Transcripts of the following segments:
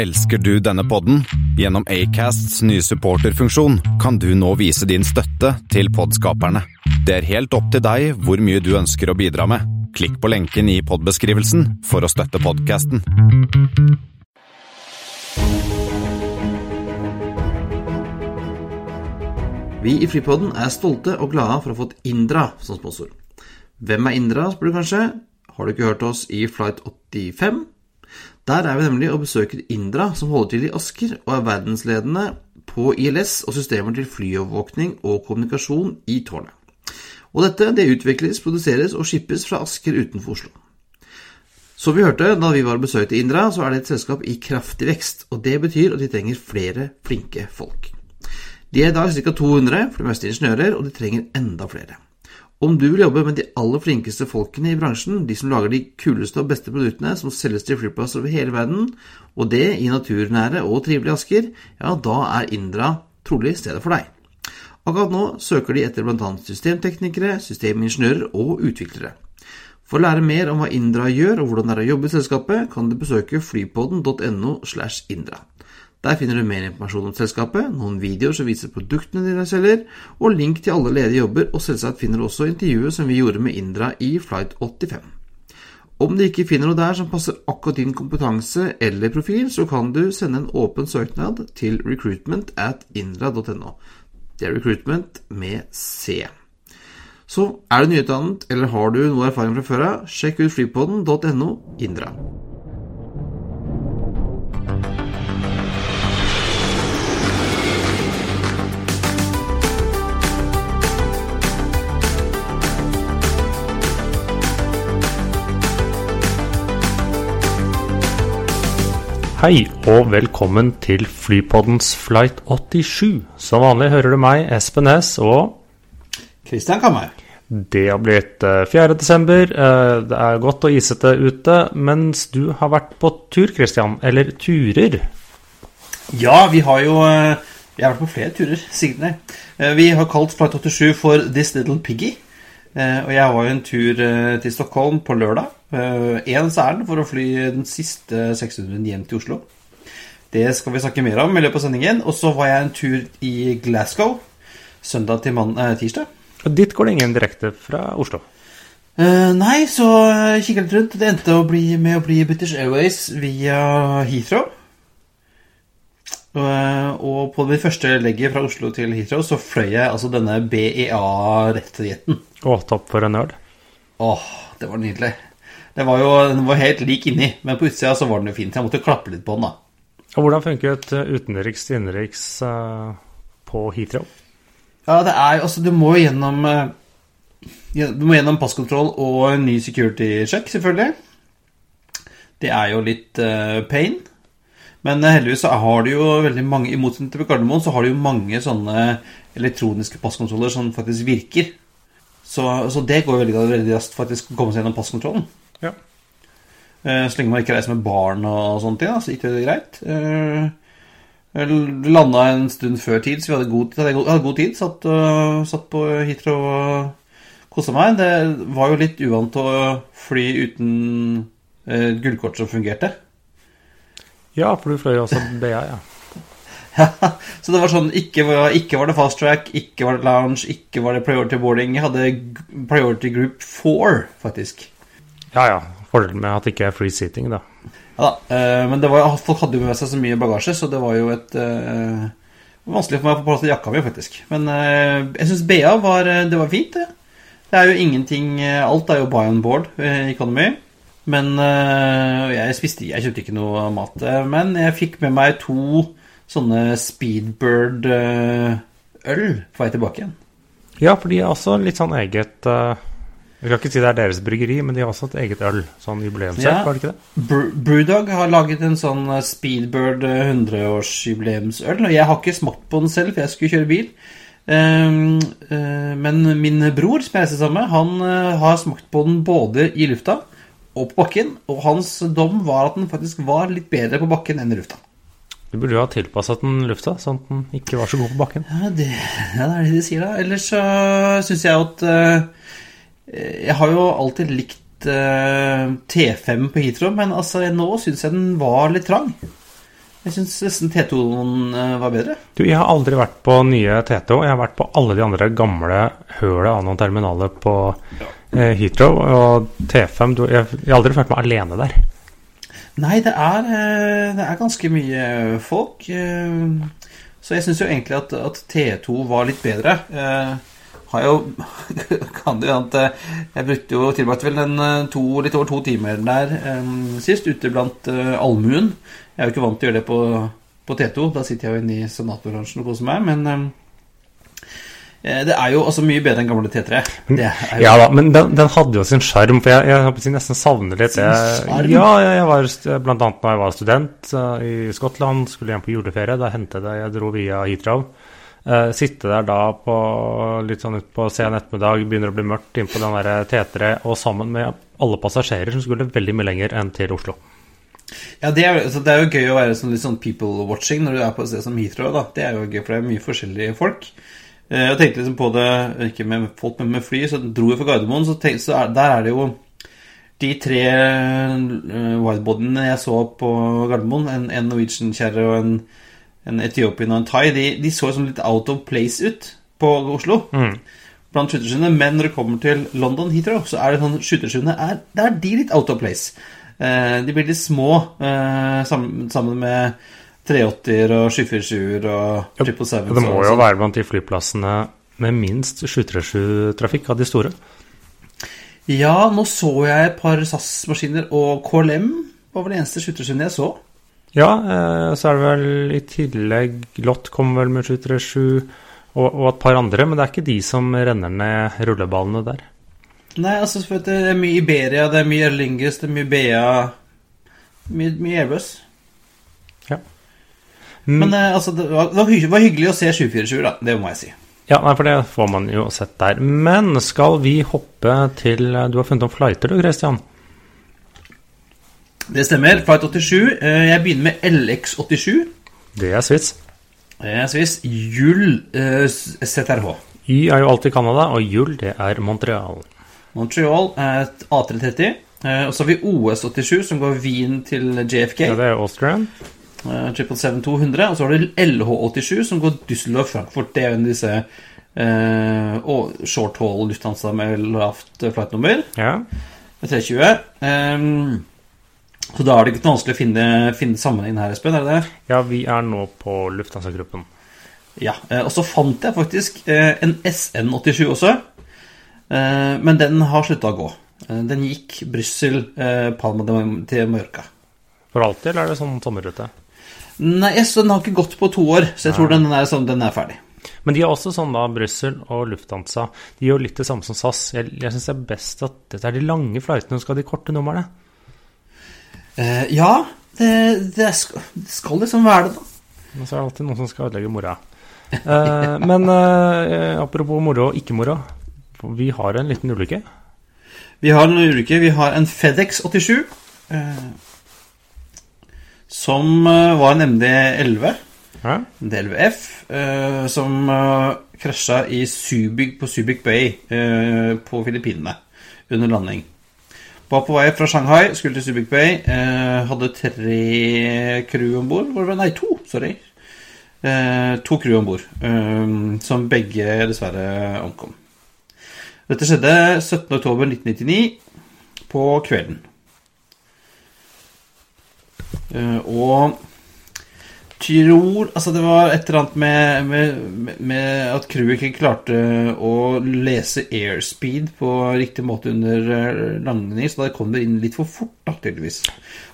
Elsker du denne podden? Gjennom Acasts nye supporterfunksjon kan du nå vise din støtte til podskaperne. Det er helt opp til deg hvor mye du ønsker å bidra med. Klikk på lenken i podbeskrivelsen for å støtte podkasten. Vi i Flypodden er stolte og glade for å ha fått Indra som sponsor. Hvem er Indra, spør du kanskje? Har du ikke hørt oss i Flight 85? Der er vi nemlig og besøker Indra, som holder til i Asker og er verdensledende på ILS og systemer til flyovervåkning og kommunikasjon i tårnet. Og dette det utvikles, produseres og skippes fra Asker utenfor Oslo. Som vi hørte da vi var og besøkte Indra, så er det et selskap i kraftig vekst, og det betyr at de trenger flere flinke folk. De er i dag ca. 200, for det meste ingeniører, og de trenger enda flere. Om du vil jobbe med de aller flinkeste folkene i bransjen, de som lager de kuleste og beste produktene som selges til flyplasser over hele verden, og det i naturnære og trivelige Asker, ja, da er Indra trolig stedet for deg. Akkurat nå søker de etter bl.a. systemteknikere, systemingeniører og utviklere. For å lære mer om hva Indra gjør og hvordan det er å jobbe i selskapet, kan du besøke flypodden.no slash indra. Der finner du mer informasjon om selskapet, noen videoer som viser produktene dine selger, og link til alle ledige jobber, og selvsagt finner du også intervjuet som vi gjorde med Indra i Flight 85. Om du ikke finner noe der som passer akkurat din kompetanse eller profil, så kan du sende en åpen søknad til recruitment at indra.no. Det er recruitment med C. Så er du nyutdannet eller har du noe erfaring fra før av, sjekk ut flypodden.no Indra. Hei og velkommen til Flypoddens Flight 87. Som vanlig hører du meg, Espen Næss, og Kristian Kammer. det har blitt eh, 4. desember. Eh, Det er godt og isete ute, mens du har vært på tur, Kristian. Eller turer. Ja, vi har jo eh, Jeg har vært på flere turer siden det. Eh, Vi har kalt Flight 87 for This Little Piggy. Eh, Og jeg var jo en tur eh, til Stockholm på lørdag. Ens særen for å fly den siste 600 hjem til Oslo. Det skal vi snakke mer om i løpet av sendingen. Og så var jeg en tur i Glasgow søndag til mann, eh, tirsdag. Og dit går det ingen direkte fra Oslo. Eh, nei, så kikka litt rundt. Det endte å bli, med å bli British Airways via Heathrow. Eh, og på det første legget fra Oslo til Heathrow så fløy jeg altså denne BEA-rettigheten. Å, topp for en nerd. Åh, det var nydelig. Det var jo den var helt lik inni, men på utsida så var den jo fin. Så jeg måtte klappe litt på den, da. Og hvordan funket eh, utenriks til innenriks eh, på Heathrow? Ja, det er Altså, du må jo gjennom eh, Du må gjennom passkontroll og en ny security check, selvfølgelig. Det er jo litt uh, pain. Men heldigvis så har du jo veldig mange I motsetning til Gardermoen så har du jo mange sånne elektroniske passkontroller som faktisk virker. Så, så det går veldig, veldig raskt faktisk å komme seg gjennom passkontrollen. Ja. Eh, Så lenge man ikke reiser med barn og sånne ting, så gikk det greit. Eh, Jeg landa en stund før tid, så vi hadde god, hadde god, tid. Satt, satt på Heathrow og kosa meg. Det var jo litt uvant å fly uten et gullkort som fungerte. Ja, for du fløy også BA, ja. så det var sånn ikke var, ikke var det fast track, ikke var det lounge, ikke var det priority boarding. Jeg hadde priority group 4, faktisk. Ja ja. Fordelen med at det ikke er free seating, da. Ja da, eh, men det var, folk hadde jo med seg så mye bagasje, så det var jo et uh, Vanskelig for meg å få plass til jakka mi, faktisk. Men uh, jeg syns BA var, det var fint, det. Det er jo ingenting Alt er jo buy on board i Economy. Men uh, jeg spiste Jeg kjøpte ikke noe mat. Men jeg fikk med meg to sånne Speedbird-øl på vei tilbake igjen. Ja, for de er også litt sånn eget eh, Jeg skal ikke si det er deres bryggeri, men de har også et eget øl. Sånn jubileumsøl, Ja. var det ikke det? Br- Brewdog har laget en sånn eh, Speedbird eh, 100-årsjubileumsøl. Og jeg har ikke smakt på den selv, for jeg skulle kjøre bil. Ehm, eh, men min bror, som jeg reiser sammen med, han eh, har smakt på den både i lufta og på bakken. Og hans dom var at den faktisk var litt bedre på bakken enn i lufta. Du burde jo ha tilpasset den lufta, sånn at den ikke var så god på bakken. Ja, det, ja, det er det de sier, da. Ellers så syns jeg at eh, Jeg har jo alltid likt eh, T5 på Heathrow, men altså, nå syns jeg den var litt trang. Jeg syns nesten T2-en eh, var bedre. Du, jeg har aldri vært på nye T2. Jeg har vært på alle de andre gamle høla av noen terminaler på eh, Heathrow. Og T5 du, jeg, jeg har aldri følt meg alene der. Nei, det er, eh, det er ganske mye folk. eh, Så jeg syns jo egentlig at, at T2 var litt bedre. Eh, Har jo Kan det jo at eh, Jeg brukte jo tilbake vel en eh, to, litt over to timer der um, sist, ute blant uh, allmuen. Jeg er jo ikke vant til å gjøre det på, på T2. Da sitter jeg jo inne i senatorbransjen og koser meg. Men um, det er jo altså mye bedre enn gamle T3. Det er jo Ja da, men den, den hadde jo sin sjarm, for jeg, jeg, jeg, nesten savner litt det. Ja, jeg, jeg var blant annet da jeg var student uh, i Skottland, skulle hjem på juleferie. Da hentet jeg, jeg dro via Heathrow. Eh, sitte der da på litt sånn utpå sen ettermiddag, begynner å bli mørkt inn på den der T3, og sammen med alle passasjerer som skulle veldig mye lenger enn til Oslo. Ja, det er, det er jo gøy å være sånn, litt sånn people watching når du er på et sted som Heathrow. da. Det er jo gøy, for det er mye forskjellige folk. Uh, Jeg tenkte liksom på det, ikke med folk, men med fly. Så dro jeg fra Gardermoen, så, tenkte, så er, der er det jo de tre uh, widebodiene jeg så på Gardermoen, en, en Norwegian-kjerre og en, en Ethiopian og en Thai, de, de så sånn litt out of place ut på Oslo. Blant skytterskiene, men når det kommer til London Heathrow, så er det sånn skytterskiene er, det er de litt out of place. Eh, de blir litt små eh, sammen, sammen med 380-er og 747-er og 777. Ja, det må jo være blant de flyplassene med minst 737-trafikk av de store. Ja, nå så jeg et par SAS-maskiner, og KLM var vel det eneste skytterskiene jeg så. Ja, eh, så er det vel i tillegg Lott kommer vel med 737 og, og et par andre, men det er ikke de som renner ned rulleballene der. Nei, altså for det er mye Iberia, det er mye Lingus, det er mye Bea Mye, mye Airbus. Ja. Men eh, altså, det var, det var hyggelig å se 747, da. Det må jeg si. Ja, nei, for det får man jo sett der. Men skal vi hoppe til Du har funnet om flighter, du, Christian? Det stemmer. Flight 87. eh, Jeg begynner med LX87. Det er Swiss. Det er Swiss. Jull eh, ZRH. Y er jo alltid Canada, og Jull, det er Montreal. Montreal er et A330. Eh, Og så har vi OS87, som går Wien til JFK. Ja, det er Austrian. Eh, 777-200. Og så har du LH87, som går Düsseldorf-Frankfurt. Det er en av disse eh, og short haul Lufthansa med lavt flightnummer. Ja. 320. Ehm, så da er det ikke noe vanskelig å finne, finne sammenhengen her, Espen? er det det? ja, vi er nå på Lufthansa-gruppen. Ja. eh, Og så fant jeg faktisk eh, en SN87 også. Eh, Men den har slutta å gå. Den gikk Brussel, eh, Palma til Mallorca. For alltid, eller er det sånn sommerrute? Nei, så den har ikke gått på to år, så jeg tror den er, sånn, den er ferdig. Men de er også sånn da, Brussel og Lufthansa. De gjør litt det samme som SAS. Jeg, jeg syns det er best at dette er de lange flightene og skal de korte numrene. Eh, ja, det, det, skal, det skal liksom være det, da. Men så er det alltid noen som skal ødelegge moroa. Eh, men eh, apropos moro og ikke moro. Vi har en liten ulykke. Vi har en ulykke. Vi har en Fedex 87. Eh, som var en MD11. Ja? En DLVF. Eh, som krasja i Subic, på Subic Bay eh, på Filippinene under landing. Var på vei fra Shanghai, skulle til Subic Bay. Eh, hadde tre crew om bord. Nei, to, sorry. Eh, to crew om bord, eh, som begge dessverre omkom. Dette skjedde 17.10.1999 på kvelden. Eh, og tror Altså, det var et eller annet med, med, med at crewet ikke klarte å lese airspeed på riktig måte under langning, landing, så da kom det inn litt for fort, da, tydeligvis.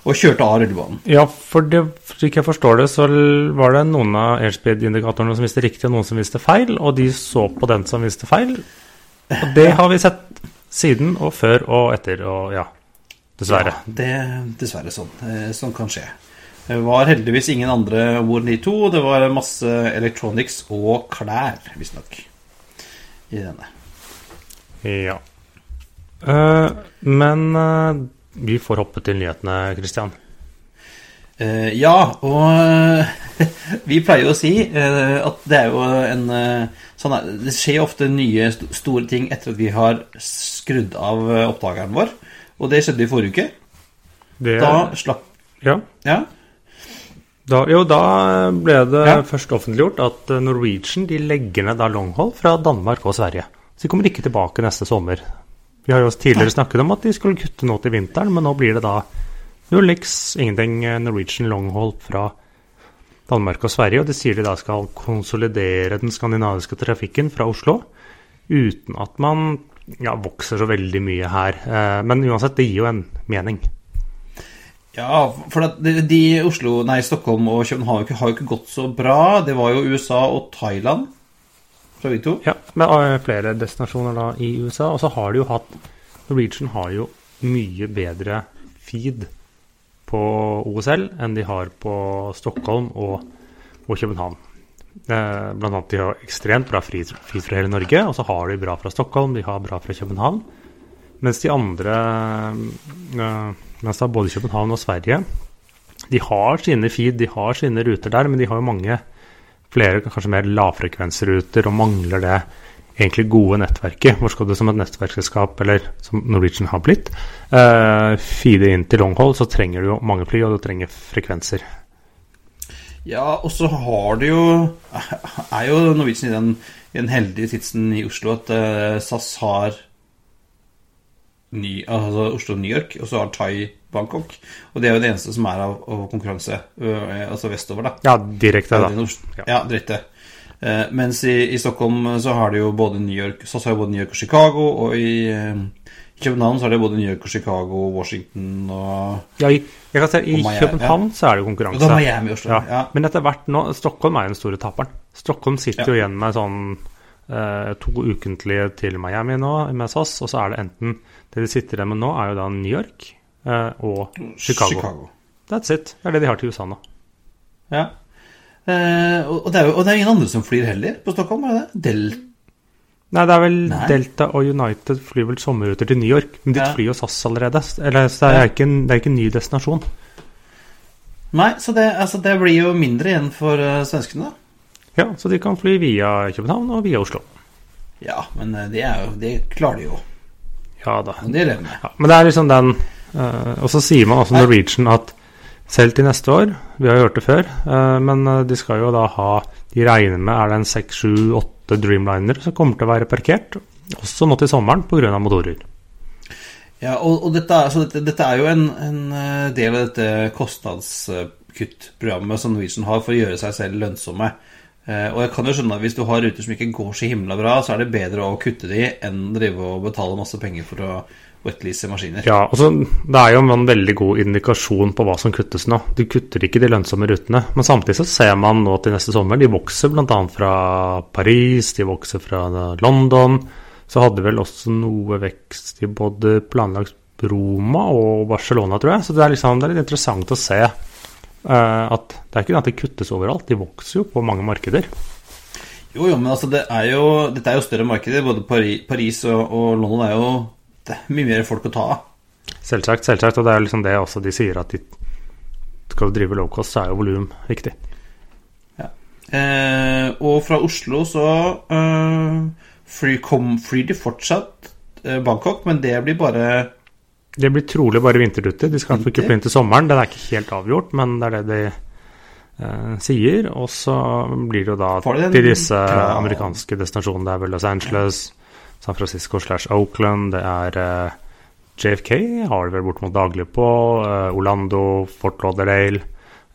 Og kjørte av rullebanen. Ja, for det, slik jeg forstår det, så var det noen av airspeed-indikatorene som viste riktig, og noen som viste feil, og de så på den som viste feil. Og det har vi sett siden og før og etter, og ja, dessverre. Ja, det dessverre sånn. Eh, Sånn kan skje. Det var heldigvis ingen andre enn de to. Det var masse electronics og klær, visstnok, i denne. Ja. Uh, men uh, vi får hoppe til nyhetene, Christian. Uh, ja, og vi pleier jo å si at det er jo en sånn er, Det skjer ofte nye st store ting etter at vi har skrudd av oppdageren vår. Og det skjedde i forrige uke. Det, Da slapp ja, Ja. Da, jo, da ble det Ja. først offentliggjort at eh, Norwegian de legger ned da longhold fra Danmark og Sverige. Så de kommer ikke tilbake neste sommer. Vi har jo tidligere snakket om at de skulle kutte nå til vinteren, men nå blir det da null niks, ingenting eh, Norwegian longhold fra Danmark og Sverige. Og de sier de da skal konsolidere den skandinaviske trafikken fra Oslo uten at man ja, vokser så veldig mye her. Eh, Men uansett, det gir jo en mening. Ja, for de, i Oslo, nei, Stockholm og København har jo ikke, gått så bra. Det var jo USA og Thailand fra vi to. Ja, med eh, flere destinasjoner da i USA. Og så har de jo hatt Norwegian har jo mye bedre feed på OSL enn de har på Stockholm og, og København. Eh, blant annet de har ekstremt bra feed fra hele Norge, og så har de bra fra Stockholm, de har bra fra København. Mens de andre eh, Mens da både København og Sverige De har sine feed, de har sine ruter der, men de har jo mange flere kanskje mer lavfrekvensruter og mangler det egentlig gode nettverket. Hvor skal du som et nettverksselskap, eller som Norwegian har blitt, uh, feede inn til longhold, så trenger du jo mange fly, og du trenger frekvenser. Ja, og så har det jo Er jo Norwegian i den, i den heldige sitsen i Oslo at uh, SAS har ny, altså Oslo-New York, og så har Thai Bangkok. Og det er jo det eneste som er av, av konkurranse, altså vestover, da. Ja, direkte, da. Ja, det Ja. Ja, direkte. Uh, mens i, i Stockholm så har de jo både New York så har både New York og Chicago, og i uh, København så har de både New York og Chicago, Washington og Ja, i, jeg I Og Miami, København så er det jo Og konkurranse. da Miami og Oslo. Ja. Ja. Men etter hvert nå Stockholm er jo den store taperen. Stockholm sitter Ja. jo igjen med sånn eh, to ukentlige til Miami nå med SAS, og så er det enten Det de sitter igjen med nå, er jo da New York eh, og Chicago. That's it. Det er det de har til USA nå. Ja. Eh, og, det er jo, og det er ingen andre som flyr heller på Stockholm, er det? Del Nei, det er vel Nei. Delta og United flyr vel sommerruter til New York, men de Ja. flyr jo SAS allerede. Eller, så det er ikke en, det er ikke en ny destinasjon. Nei, så det, altså, det blir jo mindre igjen for uh, svenskene, da. Ja, Så de kan fly via København og via Oslo. Ja, men eh, det, er jo, det klarer de jo. Ja da. Men det. Ja, men det er liksom den uh, Og så sier man altså Norwegian at selv til neste år Vi har jo hørt det før, uh, men de skal jo da ha De regner med er det en seks, sju, åtte Dreamliner som kommer til å være parkert, også nå til sommeren pga. motorer. Ja, og, og dette, er- så dette, dette er jo en, en del av dette kostnadskuttprogrammet som Norwegian har for å gjøre seg selv lønnsomme. Eh, Og jeg kan jo skjønne at hvis du har ruter som ikke går så himla bra, så er det bedre å kutte de enn drive og betale masse penger for å wetlease maskiner. Ja, altså, Det er jo en veldig god indikasjon på hva som kuttes nå. De kutter ikke de lønnsomme rutene. Men samtidig så ser man nå til neste sommer De vokser bl.a. fra Paris, de vokser fra London. Så hadde vel også noe vekst i både planlagt Roma og Barcelona, tror jeg. Så det er, liksom, det er litt interessant å se at det er ikke at det kuttes overalt. De vokser jo på mange markeder. Jo, jo, men altså, det er jo, dette er jo større markeder. Både Paris, Paris og, og London er jo det er mye mer folk å ta av. Selvsagt, selvsagt. Og det er liksom det også de sier, at de skal drive low cost, så er jo volum viktig. Eh, og fra Oslo så eh, fly, flyr de fortsatt eh, Bangkok, men det blir bare Det blir trolig bare vinterrute. De skal ikke inn til sommeren. Den er ikke helt avgjort, men det er det de eh, sier. Og så blir det jo da de til disse klar. amerikanske destinasjonene. Det er vel Los Angeles, San Francisco slash Oakland, det er eh, JFK har de vel bortimot daglig på. eh, Orlando, Fort Lauderdale.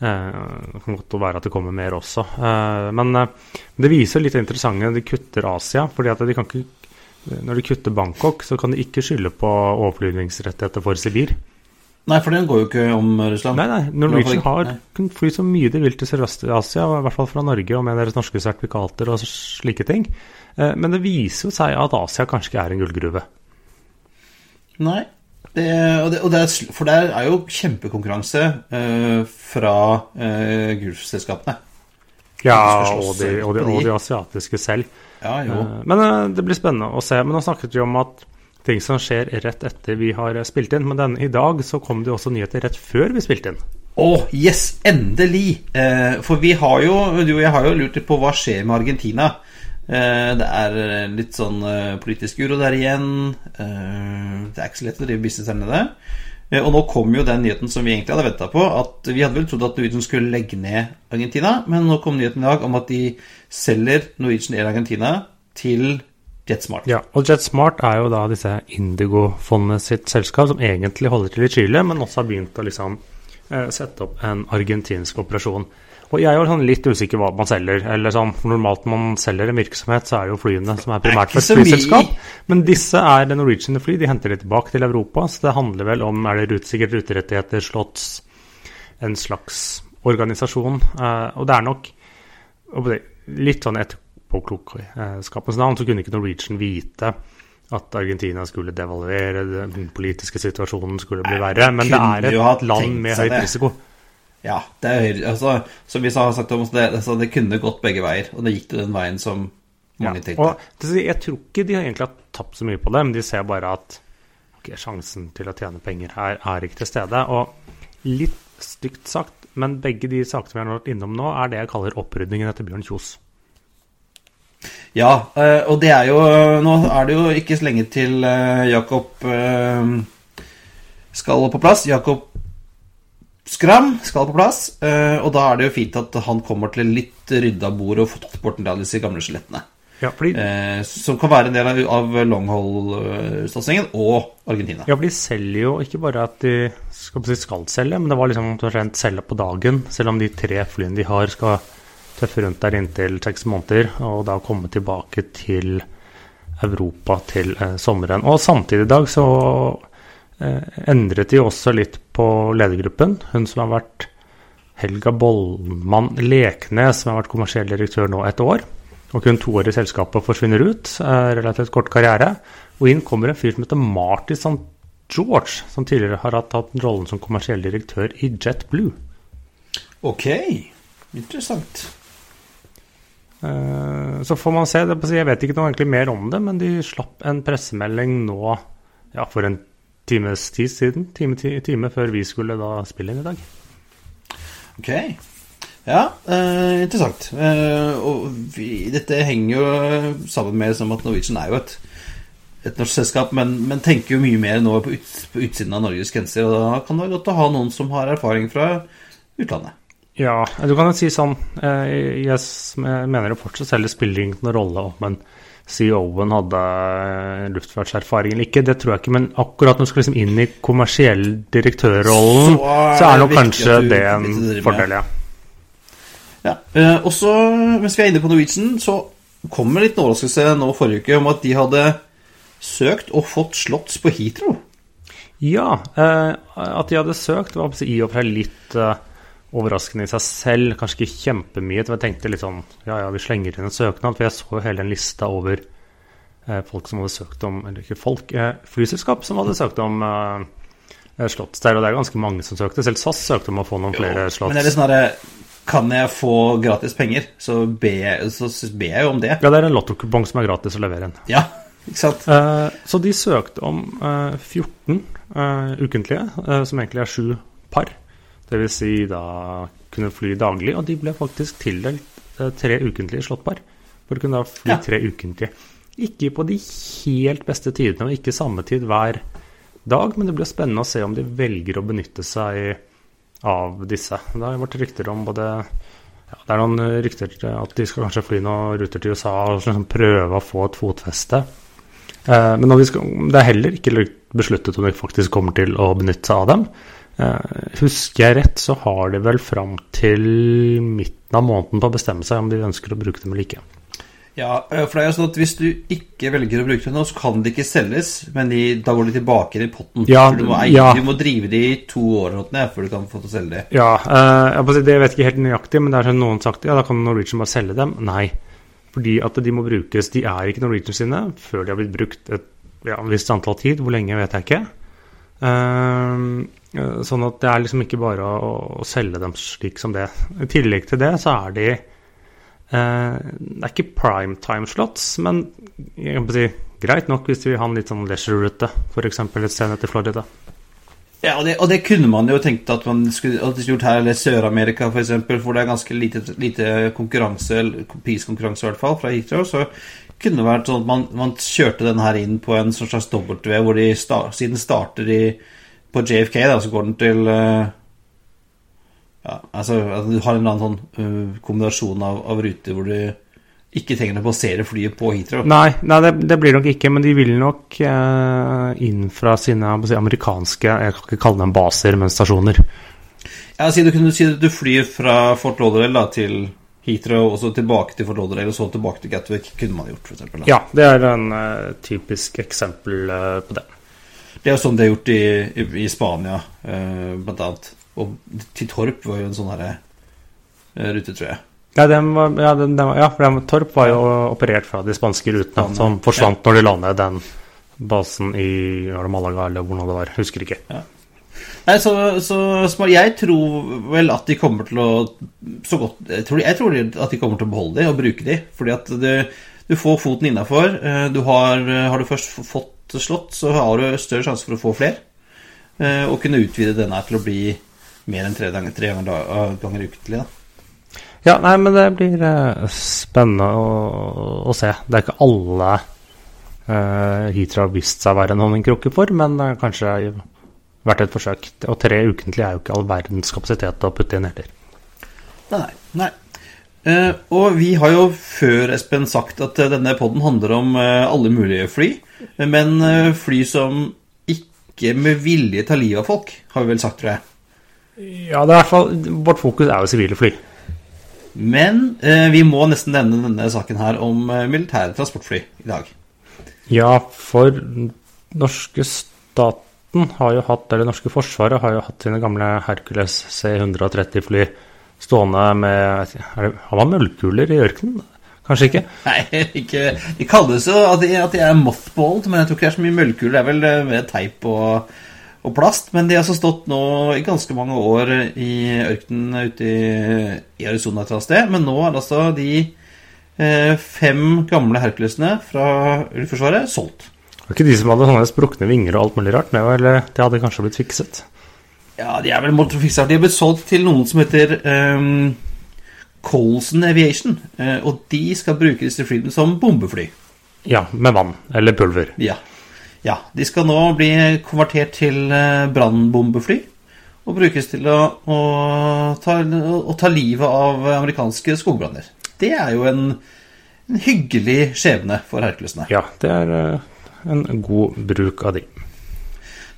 Eh, det kan godt være at det kommer mer også. Eh, men eh, det viser litt interessante De kutter Asia, fordi at de kan ikke når de kutter Bangkok, så kan de ikke skylde på overflyvningsrettigheter for Sibir. Nei, for den går jo ikke om Russland. Nei, nei, Norwegian har kunnet fly så mye de vil til Sørøst-Asia, i hvert fall fra Norge, og med deres norske sertifikater og slike ting. Eh, Men det viser jo seg at Asia kanskje ikke er en gullgruve. Nei. Det, og det, og det er, for der er jo kjempekonkurranse eh, fra eh, Gulf-selskapene. Ja, og de, og, de. og de asiatiske selv. Ja, jo. Eh, Men eh, det blir spennende å se. Men nå snakket vi om at ting som skjer rett etter vi har eh, spilt inn. Men den, i dag så kom det også nyheter rett før vi spilte inn. Å, yes! Endelig! Eh, for vi har jo Du og jeg har jo lurt på hva skjer med Argentina. Eh, det er litt sånn eh, politisk uro der igjen. Eh, det er ikke så lett å drive business der nede. Eh, Og nå kom jo den nyheten som vi egentlig hadde venta på. At vi hadde vel trodd at Norwegian skulle legge ned Argentina, men nå kom nyheten i dag om at de selger Norwegian Air Argentina til JetSmart. Ja, og JetSmart er jo da disse Indigo-fondet sitt selskap, som egentlig holder til i Chile, men også har begynt å liksom eh, sette opp en argentinsk operasjon. Og jeg er sånn litt usikker hva man selger. eller sånn, for Normalt når man selger en virksomhet, så er det jo flyene som er primært for et flyselskap. Men disse er det Norwegian fly, de henter de tilbake til Europa. Så det handler vel om er det rutesikkert ruterettigheter, slotts, en slags organisasjon. Eh, og det er nok litt sånn etterpåklokskapens navn, så kunne ikke Norwegian vite at Argentina skulle devaluere, den politiske situasjonen skulle bli verre. Men det er et land med høyt høyt det. Ja, det er høyre, altså, som vi har sagt om det, altså, det kunne gått begge veier. Og det gikk til den veien som mange Ja, tenkte. og jeg tror ikke de har egentlig har tapt så mye på det, men de ser bare at ok, sjansen til å tjene penger her er ikke til stede. Og litt stygt sagt, men begge de sakene vi har vært innom nå, er det jeg kaller opprydningen etter Bjørn Kjos. Ja, eh, og det er jo Nå er det jo ikke så lenge til eh, Jakob eh, skal på plass. Jakob Skram skal på plass. eh, Og da er det jo fint at han kommer til litt rydda bord og fått bort en del av disse gamle skjelettene. Ja, fordi, eh, Som kan være en del av, av longhold-satsingen og Argentina. ja, for de selger jo ikke bare at de skal, skal selge, men det var liksom omtrent selge på dagen. Selv om de tre flyene de har, skal tøffe rundt der inntil seks måneder, og da komme tilbake til Europa til eh, sommeren. Og samtidig i dag så endret de også litt på ledergruppen. Hun som har vært Helga Bollmann Leknes, som har vært kommersiell direktør nå et år. Og kun to år i selskapet forsvinner ut. Eh, relativt kort karriere. Og inn kommer en fyr som heter Marty St. George, som tidligere har hatt rollen som kommersiell direktør i JetBlue. Ok, interessant. Eh, Så får man se. Jeg vet ikke noe egentlig mer om det, men de slapp en pressemelding nå ja, for en times tid siden. Time, time før vi skulle da spille inn i dag. Ok. Ja, eh, interessant. Eh, og vi, dette henger jo sammen med som at Norwegian er jo et, et norsk selskap, men, men tenker jo mye mer nå på, ut, på utsiden av Norges grenser. Og da kan det være godt å ha noen som har erfaring fra utlandet. Ja, du kan jo si sånn eh, Jeg mener jo fortsatt selv det spiller ingen rolle om en CEO-en hadde eh, luftfartserfaring eller ikke. Det tror jeg ikke, men akkurat når du skal liksom inn i kommersiell direktørrollen, Så er så er nok kanskje du det en fordel, ja. Ja, eh, og så, mens vi er inne på Norwegian, så kom det en overraskelse nå forrige uke om at de hadde søkt og fått slotts på Heathrow. Ja, eh, at de hadde søkt var i og for seg litt eh, overraskende i seg selv. Kanskje ikke kjempemye. Jeg tenkte litt sånn ja ja, vi slenger inn en søknad. For jeg så jo hele den lista over eh, folk som hadde søkt om Eller ikke folk, eh, flyselskap som hadde søkt om eh, slotts der. Og det er ganske mange som søkte. Selv SAS søkte om å få noen flere slotts. Men er det sånn herre Kan jeg få gratis penger, så ber så ber jeg jo om det. Ja, det er en lottokupong som er gratis å levere inn. Ja, ikke sant? Eh, så de søkte om eh, 14 eh, ukentlige, eh, som egentlig er sju par. Dvs. Si da kunne fly daglig, og de ble faktisk tildelt eh, tre ukentlige slåttpar. For å kunne da fly Ja. tre ukentlige. Ikke på de helt beste tidene, og ikke samme tid hver dag, men det blir spennende å se om de velger å benytte seg av disse. Det har vært rykter om både ja, Det er noen eh, rykter til at de skal kanskje fly noen ruter til USA og liksom prøve å få et fotfeste. Eh, men vi skal, det er heller ikke besluttet om de faktisk kommer til å benytte seg av dem. Eh, husker jeg rett, så har de vel fram til midten av måneden på å bestemme seg om de ønsker å bruke dem eller ikke. Ja, øh, for det er jo sånn at Hvis du ikke velger å bruke dem nå, så kan de ikke selges. Men de, da går de tilbake i potten. Ja, for du, må ja. du må drive de i to år ned, før du kan få til å selge de. Ja, eh, det vet jeg ikke helt nøyaktig, men det er sånn noen sagt ja, da kan Norwegian bare selge dem. Nei, fordi at de må brukes. De er ikke Norwegian sine før de har blitt brukt et ja, visst antall tid. Hvor lenge vet jeg ikke. Eh, eh, sånn at det er liksom ikke bare å, å selge dem slik som det. I tillegg til det så er de eh, Det er ikke prime time slots, men jeg kan si, greit nok hvis vi vil ha en litt sånn leisure-rute, f.eks. et sted etter Florida. Ja, og det, og det kunne man jo tenkt at man skulle, at gjort her, eller Sør-Amerika f.eks., for, eksempel, for det er ganske lite, lite konkurranse, priskonkurranse i hvert fall, fra Heathrow. Så kunne det vært sånn at man, man kjørte den her inn på en sånn slags W, hvor de siden starter i på JFK, da, så går den til eh, Ja, altså altså, du har en eller annen sånn uh, kombinasjon av, av ruter hvor du ikke trenger å basere flyet på Heathrow. Nei, nei det, det blir nok ikke, men de vil nok eh, inn fra sine si, amerikanske Jeg kan ikke kalle dem baser, men stasjoner. Ja, si du kunne si at du flyr fra Fort Lauderdale da, til Heathrow, og så tilbake til Fort Lauderdale, og så tilbake til Gatwick, kunne man gjort, eksempel. Ja, det er en eh, typisk eksempel eh, på det. Det er jo sånn det er gjort i, i, i Spania, eh, blant annet. Og til Torp var jo en sånn herre eh, rute, tror jeg. Ja, den var, ja, den, den var, ja, for den, Torp var jo operert fra de spanske rutene, Ja, som forsvant når de la ned den basen i Malaga eller hvor nå det var. Husker ikke. Nei, så, så så, Jeg tror vel at de kommer til å så godt, jeg, tror, jeg tror at de kommer til å beholde de og bruke de. Fordi at det, du får foten innafor. Du har, har du først fått slått, så har du større sjanse for å få flere. Eh, Og kunne utvide denne til å bli mer enn tre ganger, tre ganger, da- ganger ukentlig. Da. Ja, nei, men det blir eh, spennende å, å se. Det er ikke alle uh, Hitra har vist seg å være en honningkrukke for, men har kanskje vært et forsøk. Og tre ukentlig er jo ikke all verdens kapasitet å putte inn heller. Nei, nei. Eh, og vi har jo før, Espen, sagt at eh, denne podden handler om eh, alle mulige fly. Men fly som ikke med vilje tar livet av folk, har vi vel sagt, tror jeg. Ja, det er i hvert fall Vårt fokus er jo sivile fly. Men eh, vi må nesten nevne denne saken her om militære transportfly i dag. Ja, for norske staten har jo hatt, eller norske forsvaret har jo hatt sine gamle Hercules C-130-fly stående med det, Har man møllkuler i ørkenen? Kanskje ikke? Nei, ikke De kalles jo at de, at de er mothballed, men jeg tror ikke det er så mye møllkuler. Det er vel med mer teip og, og plast. Men de har altså stått nå i ganske mange år i ørkenen ute i, i Arizona et eller annet sted. Men nå er altså de eh, fem gamle Herculesene fra Luftforsvaret solgt. Det var ikke de som hadde sånne sprukne vinger og alt mulig rart? Det, var, eller, det hadde kanskje blitt fikset? Ja, de er vel motorfiksa. De er blitt solgt til noen som heter um, Colson Aviation. eh, og de skal bruke disse flyene som bombefly. Ja, med vann eller pulver. Ja. ja. De skal nå bli konvertert til eh, brannbombefly. Og brukes til å, å, ta, å ta livet av amerikanske skogbranner. Det er jo en, en hyggelig skjebne for herkulesene. Ja, det er eh, en god bruk av de.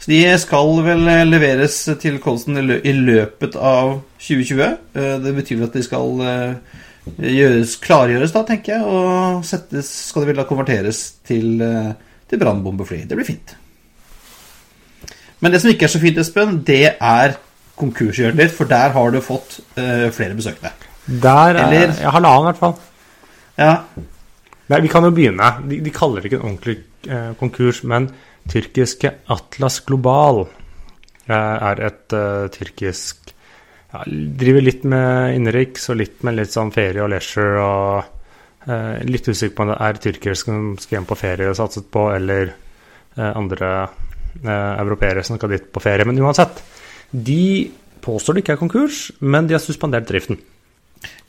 Så de skal vel leveres til Colston i løpet av 2020. Eh, Det betyr vel at de skal eh, gjøres, klargjøres, da, tenker jeg. Og settes, skal de vel da konverteres til, eh, til brannbombefly. Det blir fint. Men det som ikke er så fint, Espen, det er konkurshjørnet ditt, for der har du fått uh, flere besøkende. Der er Eller- ja, halvannen, i hvert fall. Ja, Nei, vi kan jo begynne. De, de kaller det ikke en ordentlig uh, konkurs, men tyrkiske Atlas Global er et uh, tyrkisk ja, Driver litt med innenriks og litt med litt sånn ferie og leisure og uh, Litt usikker på om det er tyrkere som skal hjem på ferie og satset på, eller uh, andre europeere som skal dit på ferie. Men uansett, de påstår det ikke er konkurs, men de har suspendert driften.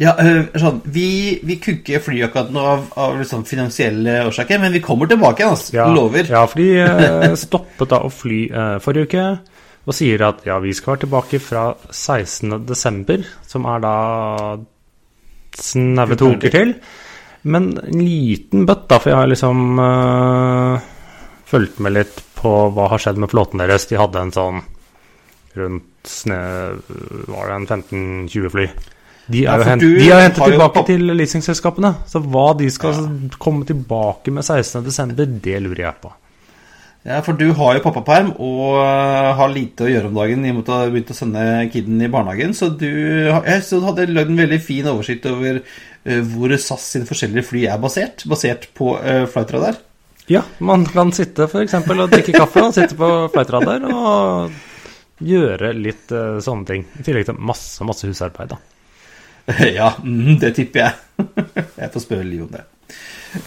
Ja eh, sånn, vi, vi kunne ikke fly akkurat nå av, av liksom finansielle årsaker, men vi kommer tilbake igjen, altså. Ja, Lover. Ja, for de eh, stoppet da å fly eh, forrige uke og sier at ja, vi skal være tilbake fra 16. desember, som er da snaue to uker til. Men en liten bøtt, da, for jeg har liksom eh, fulgt med litt på hva har skjedd med flåten deres. De hadde en sånn rundt sne, Var det en 15-20 fly? De Ja, er jo for de er hentet har jo tilbake til leasingselskapene. Så hva de skal komme tilbake med 16.12., det lurer jeg på. Ja, for du har jo pappaperm og øh, har lite å gjøre om dagen i og med at du har begynt å sende kiden i barnehagen. Så du, jeg så du hadde lagd en veldig fin oversikt over øh, hvor SAS sine forskjellige fly er basert. Basert på flightradar. Ja, man kan sitte eksempel og drikke kaffe og sitte på flightradar og gjøre litt eh, sånne ting. I tillegg til masse, masse husarbeid, da. ja, mm, det tipper jeg. jeg får spørre Liv om det.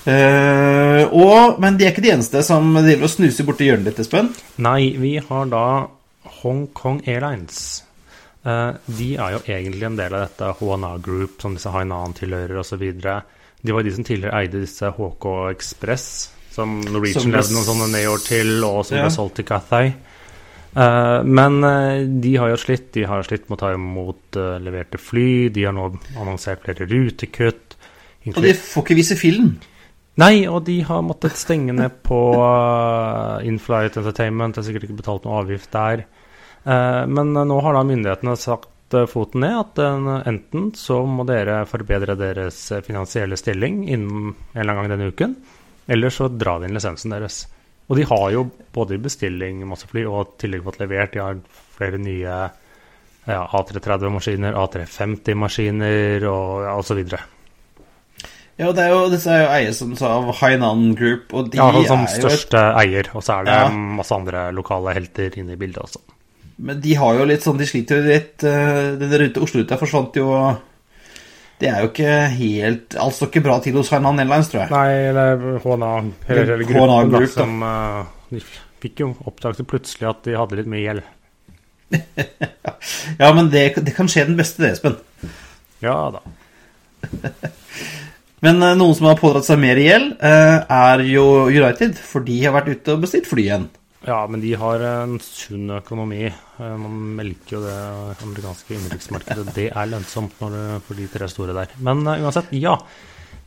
Uh, og, men de er ikke de eneste som driver og snuser borti hjørnet ditt, Espen. Nei, vi har da Hong Kong Airlines. Uh, de er jo egentlig en del av dette HNA Group, som disse Hainan tilhører osv. De var de som tidligere eide disse HK Express, som Norwegian levde noen sånne nedår til, og som Ja. ble solgt til Cathay. Eh, men eh, de har jo slitt. De har slitt med å ta imot eh, leverte fly. De har nå annonsert flere rutekutt. Og de får ikke vise film. Nei, og de har måttet stenge ned på Inflight Entertainment. Det er sikkert ikke betalt noe avgift der. Men nå har da myndighetene sagt foten ned at enten så må dere forbedre deres finansielle stilling innen en eller annen gang denne uken, eller så drar vi inn lisensen deres. Og de har jo både i bestilling masse fly og i tillegg fått levert. De har flere nye ja, A330-maskiner, A350-maskiner og ja, osv. Ja, det er jo, disse er jo eier som sa, av Hainan Group, og de Ja, altså som er jo et, største eier, og så er det Ja. masse andre lokale helter inne i bildet også. Men de har jo litt sånn, de sliter jo litt eh, Den rute, Oslo-ruta forsvant jo Det er jo ikke helt Alt står ikke bra til hos Hainan Airlines, tror jeg. Nei, eller HNA, hele, HNA gruppen da, Group, som uh, De fikk jo oppdaget plutselig at de hadde litt mye gjeld. Ja, men det, det kan skje den beste, det, Espen. Ja da. Men uh, noen som har pådratt seg mer gjeld, uh, er jo United, for de har vært ute og bestilt fly igjen. Ja, men de har en sunn økonomi. Eh, Man melker jo det amerikanske innenriksmarkedet. Det er lønnsomt det, for de tre store der. Men uh, uansett, ja.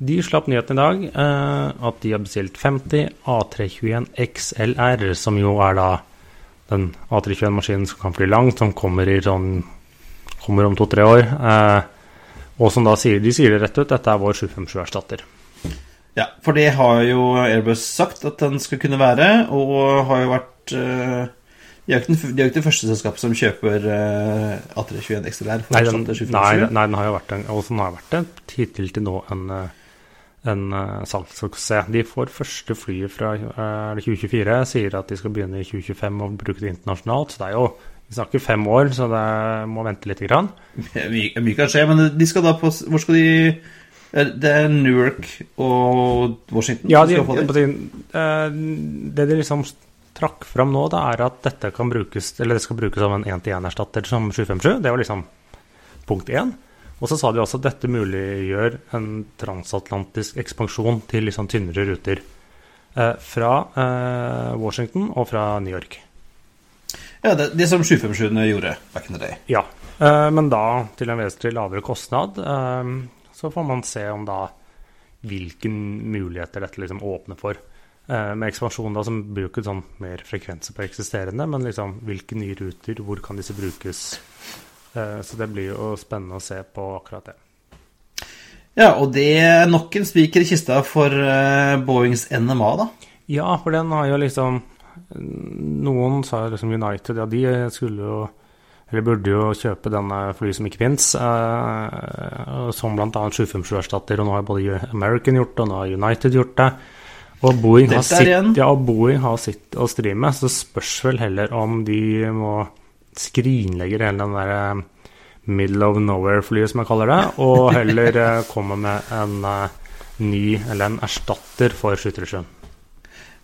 De slapp nyheten i dag uh, at de har bestilt 50 A321 XLR, som jo er da den A321-maskinen som kan fly langt, som kommer sånn Kommer om to-tre år. Uh, og som da sier, de sier det rett ut, dette er vår 757-erstatter. Ja, for det har jo Airbus sagt at den skal kunne være, og har jo vært eh, De er jo ikke, den- de er jo ikke det første selskapet som kjøper eh, A321 XLR. Nei, den, nei, nei, den har jo vært en, og den har vært en, hittil til nå en, en eh, salgssuksess. De får første flyet fra eh, er 2024, sier at de skal begynne i 2025 og bruke det internasjonalt. Så det er jo Vi snakker fem år, så det må vente litt. Grann. Mye, kan skje, men de skal da på Hvor skal de Det er Newark og Washington Ja, som de, skal få det. eh, det de liksom trakk fram nå, da, er at dette kan brukes Eller det skal brukes som en 1-til-1-erstatter som 757. Det var liksom punkt 1. Og så sa de også at dette muliggjør en transatlantisk ekspansjon til liksom tynnere ruter. Eh, fra eh, Washington og fra New York. Ja, det, det som 757 gjorde back in the day. Ja. Eh, men da til en vesentlig lavere kostnad. Så får man se om da hvilke muligheter dette liksom åpner for. Eh, med ekspansjon da, som blir jo ikke sånn mer frekvenser på eksisterende, men liksom hvilke nye ruter, hvor kan disse brukes? Eh, så det blir jo spennende å se på akkurat det. Ja, og det er nok en spiker i kista for eh, Boeings NMA, da. Ja, for den har jo liksom Noen sa liksom United, ja, de skulle jo eller burde jo kjøpe denne flyet som ikke fins, eh, som bl.a. 757-erstatter. Og nå har både American gjort det, og nå har United gjort det. Og Boeing har sitt, ja, og Boeing har sitt å stri med, så det spørs vel heller om de må skrinlegge hele den der eh, middle of nowhere-flyet, som jeg kaller det, og heller eh, komme med en eh, ny, eller en erstatter for 737.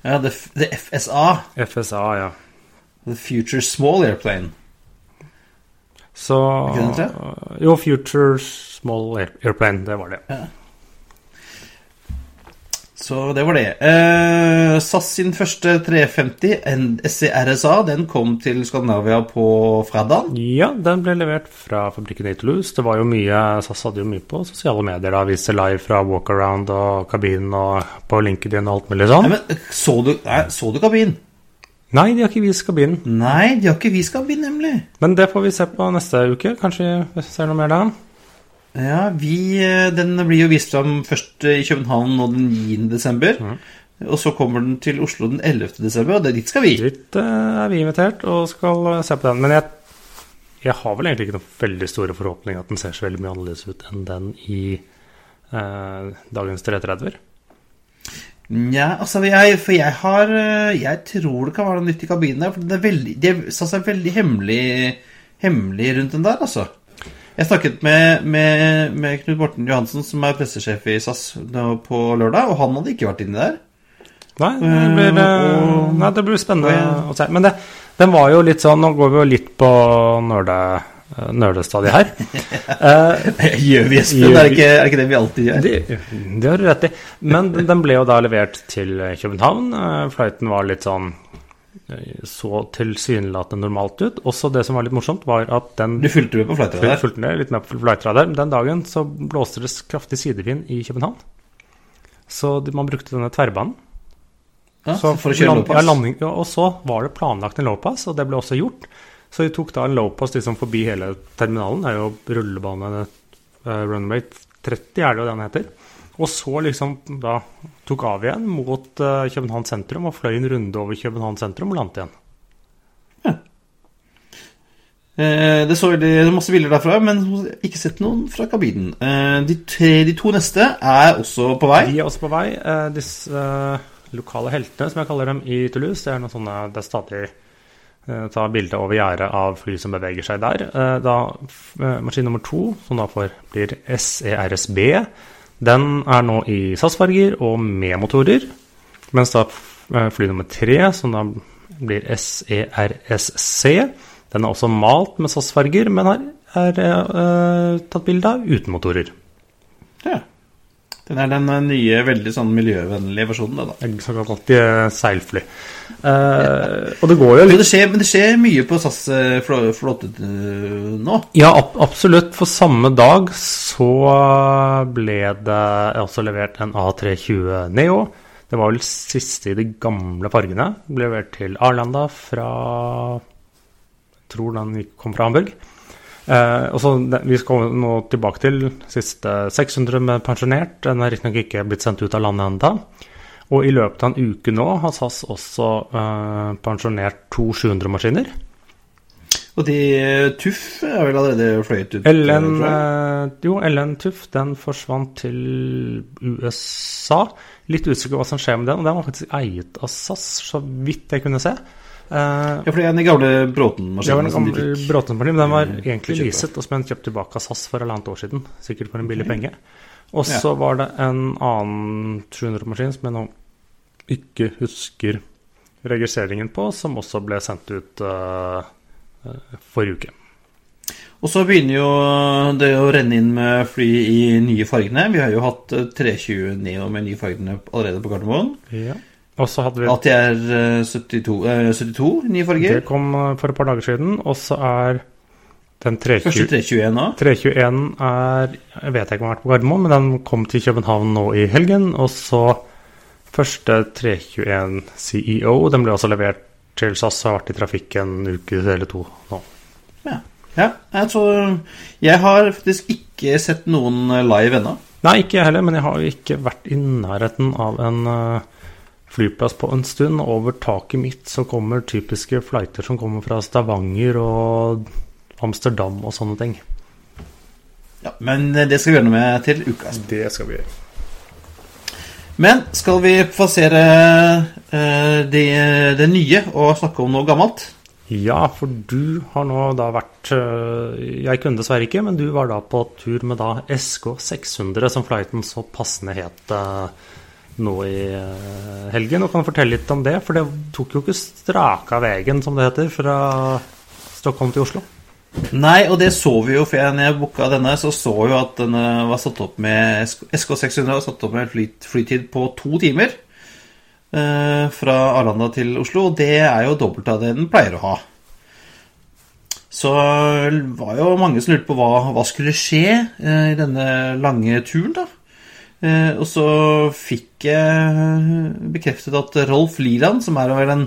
Ja, det, det FSA, FSA, ja. The Future Small Airplane. Så Jo, Future Small Airplane, det var det. Så det var det. Eh, SAS sin første 350, en SCRSA, den kom til Skandinavia på fredag. Ja, den ble levert fra fabrikken i Toulouse. Det var jo mye SAS hadde jo mye på sosiale medier. da, Viste live fra walkaround og kabinen og på LinkedIn og alt mulig Nei, sånn. men så du, nei, så du kabinen? Nei, de har ikke vist kabinen. Nei, de har ikke vist kabinen, nemlig. Men det får vi se på neste uke. Kanskje vi ser noe mer da. Ja, vi, eh, Den blir jo vist fram først i København nå den 9. desember. Og så kommer den til Oslo den 11. desember, og det, dit skal vi. Dit eh, er vi invitert og skal eh, se på den. Men jeg, jeg har vel egentlig ikke noen veldig store forhåpninger at den ser så veldig mye annerledes ut enn den i eh, dagens 330-er. Nja, altså jeg, For jeg har eh, Jeg tror det kan være noe nytt i kabinen der. For det er veldig Det er veldig hemmelig Hemmelig rundt den der, altså. Jeg snakket med, med, med Knut Morten Johansen, som er pressesjef i SAS, på lørdag, og han hadde ikke vært inni der. Nei, det blir, uh, og- nei, det blir spennende å se. Men det, den var jo litt sånn Nå går vi jo litt på nerde, nerdestadiet her. Eh, Gjør vi, Espen? Er, det ikke, det vi alltid gjør? det, det har du rett i. Men den den ble jo da levert til København. Eh, Flighten var litt sånn eh, så tilsynelatende normalt ut. Også det som var litt morsomt, var at den Du fulgte med på flightradar? fulgte med litt med på flightradar. Den dagen så blåste det kraftig sidevind i København. Så man brukte denne tverrbanen. Ja, Så for å kjøre lowpass? Ja, landing, ja, og så var det planlagt en lowpass, og det ble også gjort. Så vi tok da en lowpass liksom forbi hele terminalen. Det er jo rullebane eh, runway 30, er det jo det den heter. Og så liksom da tok av igjen mot eh, København sentrum og fløy en runde over København sentrum og landet igjen. Eh, Det så veldig masse bilder derfra, men ikke sett noen fra kabinen. Eh, De, tre, de to neste er også på vei. De er også på vei. Eh, disse eh, lokale heltene, som jeg kaller dem i Toulouse, det er noen sånne det er stadig ta bilde over gjerdet av fly som beveger seg der. Eh, da eh, Maskin nummer to, som da får, blir SERSB, den er nå i SAS-farger og med motorer. Mens da eh, fly nummer tre, som da blir SERSC, den er også malt med SAS-farger, men er, er er, tatt bilde av uten motorer. Ja. Den er den eh, nye, veldig sånn miljøvennlige versjonen, det, da. Såkalt alltid seilfly. Eh, og det går jo litt det skjer, men det skjer mye på SAS eh, flåte eh, nå. Ja, ab absolutt. For samme dag så ble det også levert en A320 Neo. Det var vel siste i de gamle fargene. Ble levert til Arlanda fra Jeg tror den kom fra Hamburg. Eh, og så Vi skal nå tilbake til siste 600 med pensjonert. Den er riktignok ikke blitt sendt ut av landet ennå. Og i løpet av en uke nå har SAS også eh, pensjonert to 700-maskiner. Og de eh, Tuff er vel allerede fløyet ut? LN, eh, eh, jo, LN Tuff den forsvant til USA. Litt usikker på hva som skjer med den. Og den var faktisk eiet av SAS, så vidt jeg kunne se. Eh, Ja, for det er den gamle Bråten-maskinen den de. Bråten-maskinen, men den var eh, egentlig leaset, og som den kjøpt tilbake av SAS for halvannet år siden. Sikkert for en billig okay. penge. Og så var det en annen 700-maskin som jeg nå ikke husker registreringen på, som også ble sendt ut eh, forrige uke. Og så begynner jo det å renne inn med fly i nye fargene. Vi har jo hatt eh, 320 Neo med nye fargene allerede på Gardermoen. Ja. Og så hadde vi ATR eh, 72, eh, 72 nye farger. Det kom eh, for et par dager siden, og så er den Første 321 da. 321 er Jeg vet ikke om den har vært på Gardermoen, men den kom til København nå i helgen. Og så første 321 CEO, den ble også levert til SAS og har vært i trafikk en uke eller to nå. Ja. ja jeg, tror, jeg har faktisk ikke sett noen eh, live ennå. Nei, ikke jeg heller, men jeg har jo ikke vært i nærheten av en eh, flyplass på en stund. Over taket mitt så kommer typiske flighter som kommer fra Stavanger og Amsterdam og sånne ting. Ja, men eh, det skal vi gjøre noe med til uka. Det skal vi gjøre. Men skal vi passere uh, det, det nye og snakke om noe gammelt? Ja, for du har nå da vært øh, Jeg kunne dessverre ikke, men du var da på tur med da SK600, som flighten så passende het øh, nå i øh, helgen. Og kan fortelle litt om det? For det tok jo ikke straka veien, som det heter, fra Stockholm til Oslo. Nei, og det så vi jo, for jeg, når jeg booka denne, så så jo at denne var satt opp med SK600 var satt opp med fly, flytid på to timer. eh, fra Arlanda til Oslo, og det er jo dobbelt av det den pleier å ha. Så var jo mange som lurte på hva, hva skulle skje eh, i denne lange turen, da. Eh, og så fikk jeg bekreftet at Rolf Liland, som er vel en,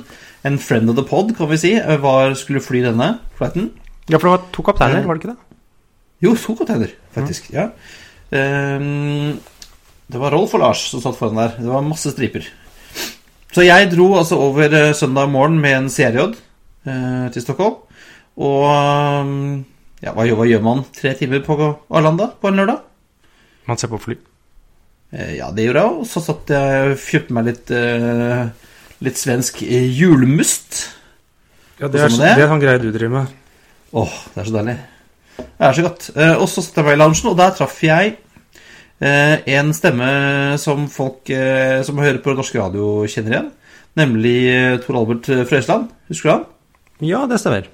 en friend of the pod, kan vi si, eh, var, skulle fly denne flighten. Ja, for det var to kapteiner, var det ikke det? Jo, to kapteiner, faktisk. Ja. Ehm, det var Rolf og Lars som satt foran der. Det var masse striper. Så jeg dro altså over eh, søndag morgen med en CRJ eh, til Stockholm. Og ja, hva, gjør- hva gjør man tre timer på Arlanda på en lørdag? Man ser på fly. Eh, ja, det gjorde jeg. Og så satt jeg og kjøpte meg litt, eh, litt svensk julmust. Ja, det er- det er sånn greie du driver med. Åh, det er så deilig. Det er så godt. Eh, og så satt jeg meg i loungen, og der traff jeg en stemme som folk som hører på norsk radio, kjenner igjen. Nemlig Tor Albert Frøysland. Husker du han? Ja, det stemmer.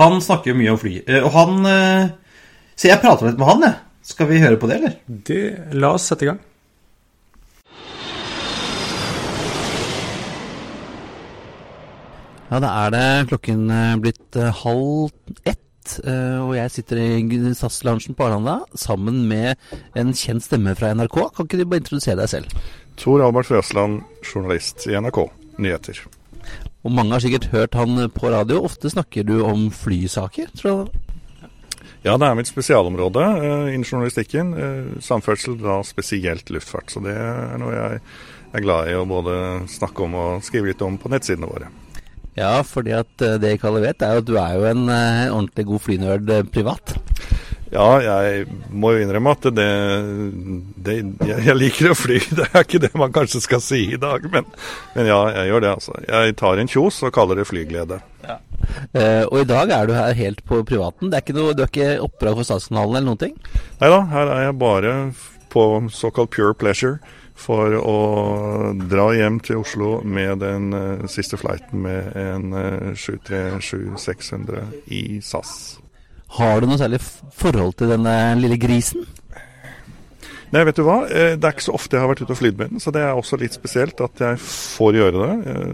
Han snakker jo mye om fly. Og han Så jeg prata litt med han, jeg. Skal vi høre på det, eller? Det, la oss sette i gang. Ja, da er det klokken eh, blitt eh, halv ett, eh, og jeg sitter i SAS-loungen på Arlanda sammen med en kjent stemme fra NRK. Kan ikke du bare introdusere deg selv? Tor Albert Frøsland, journalist i NRK Nyheter. Og mange har sikkert hørt han på radio. Ofte snakker du om flysaker, tror jeg. Ja, det er mitt spesialområde uh, innen journalistikken. Uh, samferdsel, da spesielt luftfart. Så det er noe jeg er glad i å både snakke om og skrive litt om på nettsidene våre. Ja, fordi at eh, det ikke alle vet, er at du er jo en uh, ordentlig god flynerd uh, privat. Ja, jeg må jo innrømme at det, det jeg, jeg, liker å fly. Det er ikke det man kanskje skal si i dag, men, men ja, jeg gjør det, altså. Jeg tar en kjos og kaller det flyglede. Ja. Uh, og i dag er du her helt på privaten. Det er ikke noe, du er ikke oppdrag for Statskanalen eller noen ting? Nei da, her er jeg bare på såkalt pure pleasure for å dra hjem til Oslo med den uh, siste flighten med en uh, 737-600 i SAS. Har du noe særlig forhold til denne lille grisen? Nei, vet du hva. Eh, det er ikke så ofte jeg har vært ute og flydd med den, så det er også litt spesielt at jeg får gjøre det eh,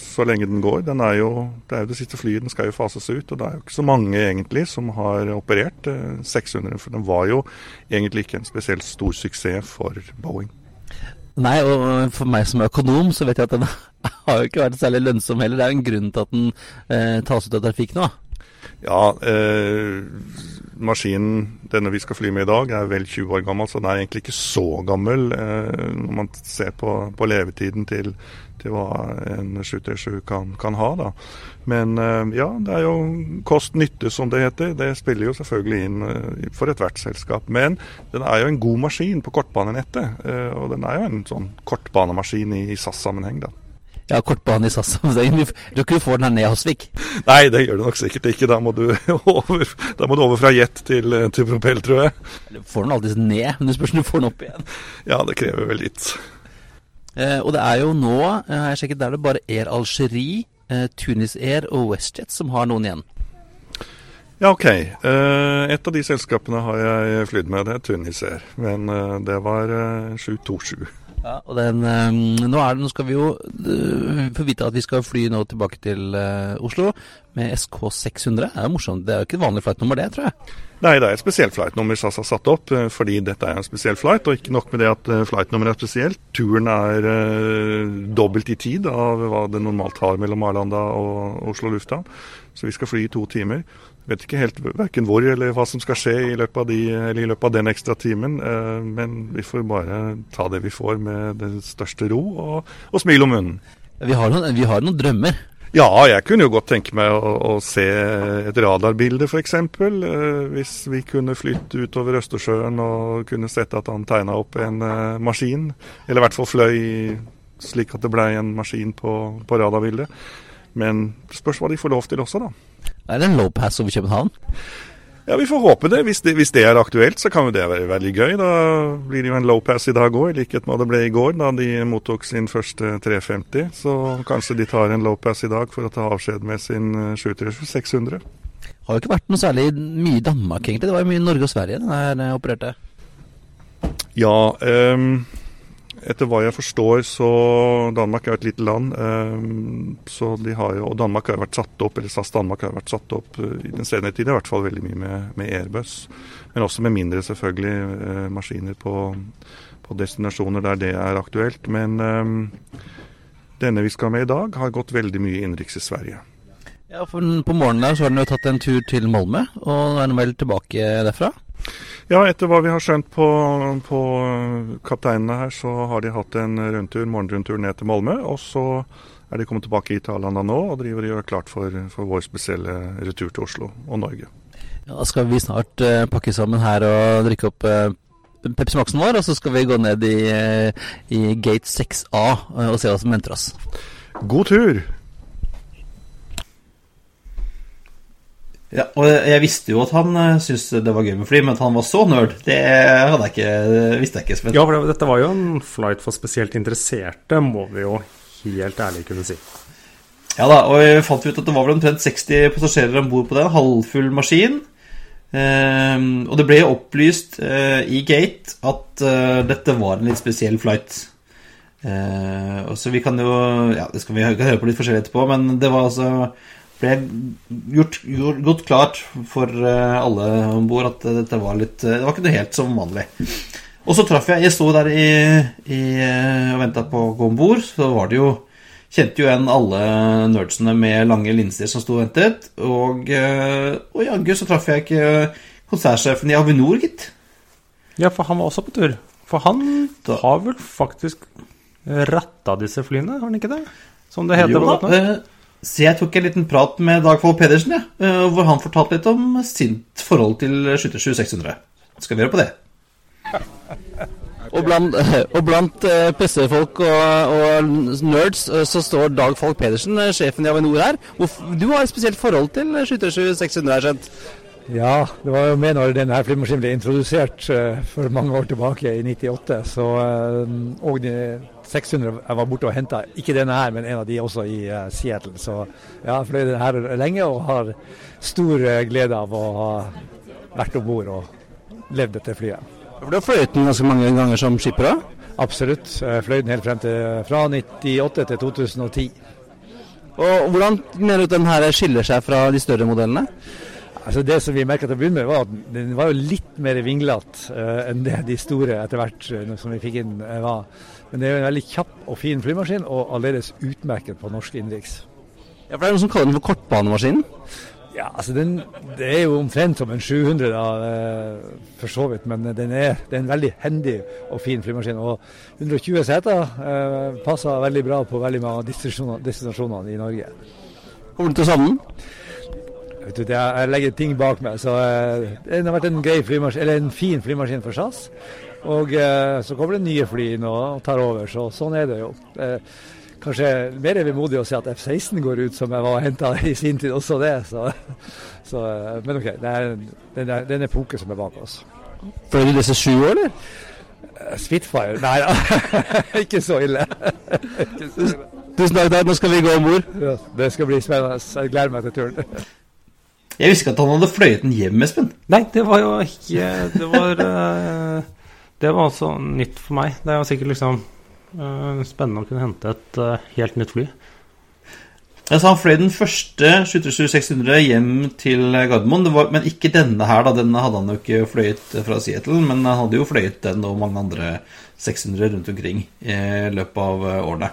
så lenge den går. Den er jo, det er jo det siste flyet, den skal jo fases ut. Og det er jo ikke så mange egentlig som har operert 600, eh, for den var jo egentlig ikke en spesielt stor suksess for Boeing. Nei, og for meg som økonom, så vet jeg at den har jo ikke vært særlig lønnsom heller. Det er jo en grunn til at den eh, tas ut av trafikk nå. Ja, eh, maskinen denne vi skal fly med i dag er vel 20 år gammel, så den er egentlig ikke så gammel eh, når man ser på, på levetiden til, til, hva en 737 kan, kan ha. Da. Men eh, ja, det er jo kost-nytte, som det heter. Det spiller jo selvfølgelig inn eh, for ethvert selskap. Men den er jo en god maskin på kortbanenettet, eh, og den er jo en sånn kortbanemaskin i, i SAS-sammenheng. da. Ja, kortbane i SAS. Jeg tror ikke du får den her ned Hasvik? Nei, det gjør du nok sikkert ikke. Da må du over, må du over fra jet til, til, propell, tror jeg. Du får den alltid ned, men det spørs om du får den opp igjen. Ja, det krever vel litt. Eh, og det er jo nå, har jeg sjekket, der det bare Air Algerie, eh, Tunis Air og WestJet som har noen igjen. Ja, OK. Eh, et av de selskapene har jeg flydd med, det er Tunis Air. Men eh, det var 727. Eh, ja, og den, um, nå, det, nå, skal vi jo uh, få vite at vi skal fly nå tilbake til uh, Oslo med SK600. Det er jo morsomt. Det er jo ikke et vanlig flightnummer, det, tror jeg. Nei, det er et spesielt flightnummer SAS har satt opp, fordi dette er en spesiell flight. Og ikke nok med det at flightnummeret er spesielt. Turen er dobbelt i tid av hva det normalt har mellom Arlanda og Oslo lufthavn. Så vi skal fly i to timer. Vet ikke helt verken hvor eller hva som skal skje i løpet av, de, i løpet av den ekstra timen, eh, men vi får bare ta det vi får med det største ro og, og smil om munnen. Vi har, noen, vi har, noen, drømmer. Ja, jeg kunne jo godt tenke meg å, å se et radarbilde f.eks. Eh, hvis vi kunne flytte utover Østersjøen og kunne sett at han tegna opp en eh, maskin. Eller i hvert fall fløy slik at det blei en maskin på, på radarbildet. Men spørs hva de får lov til også, da. Er det en low pass over København? Ja, Vi får håpe det. Hvis, det. hvis det, er aktuelt, så kan jo det være veldig gøy. Da blir det jo en low pass i dag òg, i likhet med det ble i går, da de mottok sin første 350. Så kanskje de tar en low pass i dag for å ta avskjed med sin 737 600. Har jo ikke vært noe særlig mye i Danmark, egentlig. Det var jo mye i Norge og Sverige den her eh, opererte. Ja, um, etter hva jeg forstår, så Danmark er jo et lite land. Um, så de har jo, og Danmark har vært satt opp, eller SAS Danmark har vært satt opp uh, i den senere tid i hvert fall veldig mye med, med Airbus. Men også med mindre selvfølgelig uh, maskiner på, på, destinasjoner der det er aktuelt. Men denne vi skal med i dag, har gått veldig mye innenriks i Sverige. Ja, for På morgenen der så har den jo tatt en tur til Malmö, og er den vel tilbake derfra? Ja, etter hva vi har skjønt på, på kapteinene her, så har de hatt en rundtur, morgenrundtur ned til Malmö. Og så er de kommet tilbake hit til Arlanda nå og driver og gjør klart for, for vår spesielle retur til Oslo og Norge. Ja, Da skal vi snart uh, pakke sammen her og drikke opp uh, Pepsi Max-en vår, og så skal vi gå ned i, uh, i gate 6A og se hva som venter oss. God tur! Ja, og jeg visste jo at han uh, syntes det var gøy med fly, men at han var så nerd, det jeg ikke, visste jeg ikke. Spent. Ja, for dette var jo en flight for spesielt interesserte, må vi jo helt ærlig kunne si. Ja da, og vi fant ut at det var vel omtrent 60 passasjerer om bord på den, halvfull maskin. Uh, og det ble opplyst uh, i gate at uh, dette var en litt spesiell flight. Uh, og så vi kan jo Ja, det skal vi kan høre på litt forskjellig etterpå, men det var altså ble gjort, gjort godt klart for eh, alle om bord at dette var litt Det var ikke noe helt som vanlig. Og så traff jeg Jeg sto der i, i, og venta på å gå om bord. Så var det jo Kjente jo igjen alle nerdsene med lange linser som sto og ventet. Og, og jaggu så traff jeg ikke konsertsjefen i Avinor, gitt. Ja, for han var også på tur. For han har vel faktisk ratta disse flyene, har han ikke det? Som det heter jo, på godt norsk? Så jeg tok en liten prat med Dagvold Pedersen, ja, hvor han fortalte litt om sitt forhold til 77600. Skal vi høre på det? Og blant, og blant uh, pressefolk og, og, nerds uh, så står Dag Falk Pedersen, sjefen i Avinor her. Du har et spesielt forhold til 777-600, har skjønt? Ja, det var jo med når denne flymaskinen ble introdusert for mange år tilbake, i 98. Så, og de 600 jeg var borte og henta, ikke denne her, men en av de også i Seattle. Så jeg har fløyet den her lenge og har stor glede av å ha vært om bord og levd dette flyet. For Du har fløyet den ganske mange ganger som skipper Da? Absolutt. Jeg fløy den helt frem til fra 98 til 2010. Og Hvordan mener du at den her skiller seg fra de større modellene? Altså Det som vi merka til å begynne med, var at den var jo litt mer vinglete uh, enn det de store etter hvert uh, som vi fikk inn uh, var. Men det er jo en veldig kjapp og fin flymaskin, og aldeles utmerket på norsk innenriks. Ja, for det er noen som kaller den for kortbanemaskinen? Ja, altså den, Det er jo omtrent som en 700, da, for så vidt. Men den er, det er en veldig hendig og fin flymaskin. Og 120 seter eh, passer veldig bra på veldig mange av destinasjonene i Norge. Kommer du til å savne den? Vet du, jeg legger ting bak meg, så eh, det har vært en, grei flymaskin, eller en fin flymaskin for SAS. Og eh, så kommer det nye fly inn og tar over, så sånn er det jo. Eh, kanskje mer er vemodig å si at F-16 går ut, som jeg var henta i sin tid, også det. Så, så, men OK, det er, det er, det er en epoke som er bak oss. Fløy du disse sju år, eller? Spitfire? Nei da, ikke så ille. Tusen takk, Dag. Nå skal vi gå om bord. Ja, det skal bli spennende. Jeg gleder meg til turen. Jeg visste ikke at han hadde fløyet den hjem, Espen. Nei, det var jo ikke Det var, det var også nytt for meg. Det er jo sikkert liksom spennende å kunne hente et helt nytt fly. Så han fløy den første 777-600 hjem til Gardermoen, var, men ikke denne her. da, Denne hadde han jo ikke fløyet fra Seattle, men han hadde jo fløyet den og mange andre 600 rundt omkring i løpet av årene.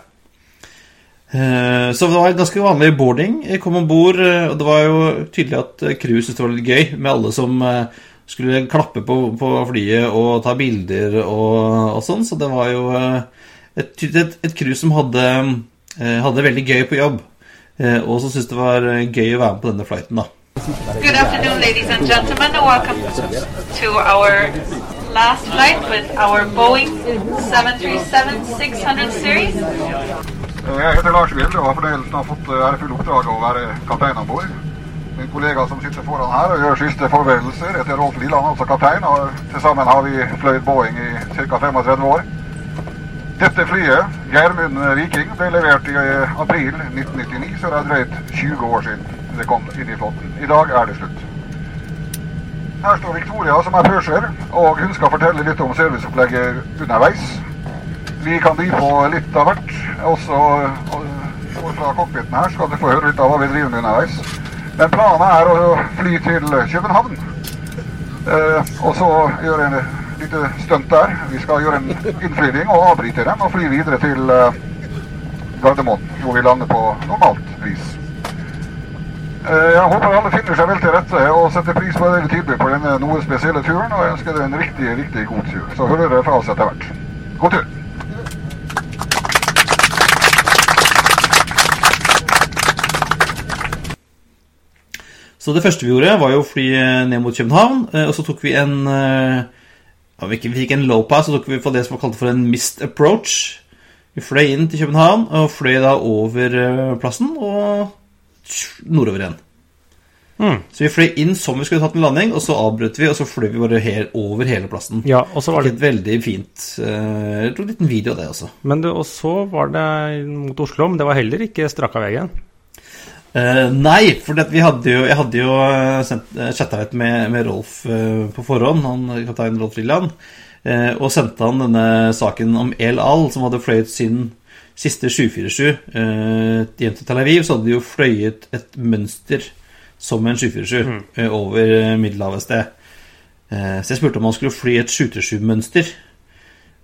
Så det var ganske vanlig boarding. Jeg kom om bord, og det var jo tydelig at crew syntes det var litt gøy med alle som skulle klappe på, på flyet og ta bilder og, og, sånn. Så det var jo et, et, et crew som hadde, hadde det veldig gøy på jobb. Og som syntes det var gøy å være med på denne flighten, da. Good afternoon, ladies and gentlemen, and welcome to our last flight with our Boeing 737-600 series. Jeg heter Lars Wilde og har fått ærefull oppdrag å være kaptein om bord. Min kollega som sitter foran her og gjør siste forberedelser etter Rolf Liland, altså kaptein, og til sammen har vi fløyet Boeing i ca. 35 år. Dette flyet, Geirmund Viking, ble levert i april 1999, så det er drøyt 20 år siden det kom inn i flåten. I dag er det slutt. Her står Victoria, som er purser, og hun skal fortelle litt om serviceopplegget underveis. Vi kan by på litt av hvert. Også fra cockpiten her skal du få høre litt av hva vi driver med underveis. Men planen er å fly til København. Eh, og så gjøre en lite stunt der. Vi skal gjøre en innflyvning og avbryte dem og fly videre til eh, Gardermoen, hvor vi lander på normalt vis. Eh, jeg håper alle finner seg vel til rette og setter pris på det vi tilbyr på denne noe spesielle turen. Og jeg ønsker dere en riktig, riktig god tur. Så hører dere fra oss etter hvert. God tur! Så det første vi gjorde, var jo å fly ned mot København. Og så tok vi en ja, Vi fikk en low pass, så tok vi på det som var kalt for en missed approach. Vi fløy inn til København og fløy da over plassen og nordover igjen. Mm. Så vi fløy inn som vi skulle tatt en landing, og så avbrøt vi, og så fløy vi bare her, over hele plassen. Ja, og så var det Et veldig fint Jeg tok en liten video av det også. Men det, og så var det mot Oslo, men det var heller ikke strakk av veien. Uh, nei, for vi hadde jo, jeg hadde jo sendt, chatta litt med, med Rolf uh, på forhånd, han kaptein Rolf Rilland, uh, og sendte han denne saken om El Al, som hadde fløyet sin siste 747 eh, hjem til Tel Aviv, så hadde de jo fløyet et mønster som en 747 eh, over eh, Middelhavet et sted. Eh, så jeg spurte om han skulle fly et 747-mønster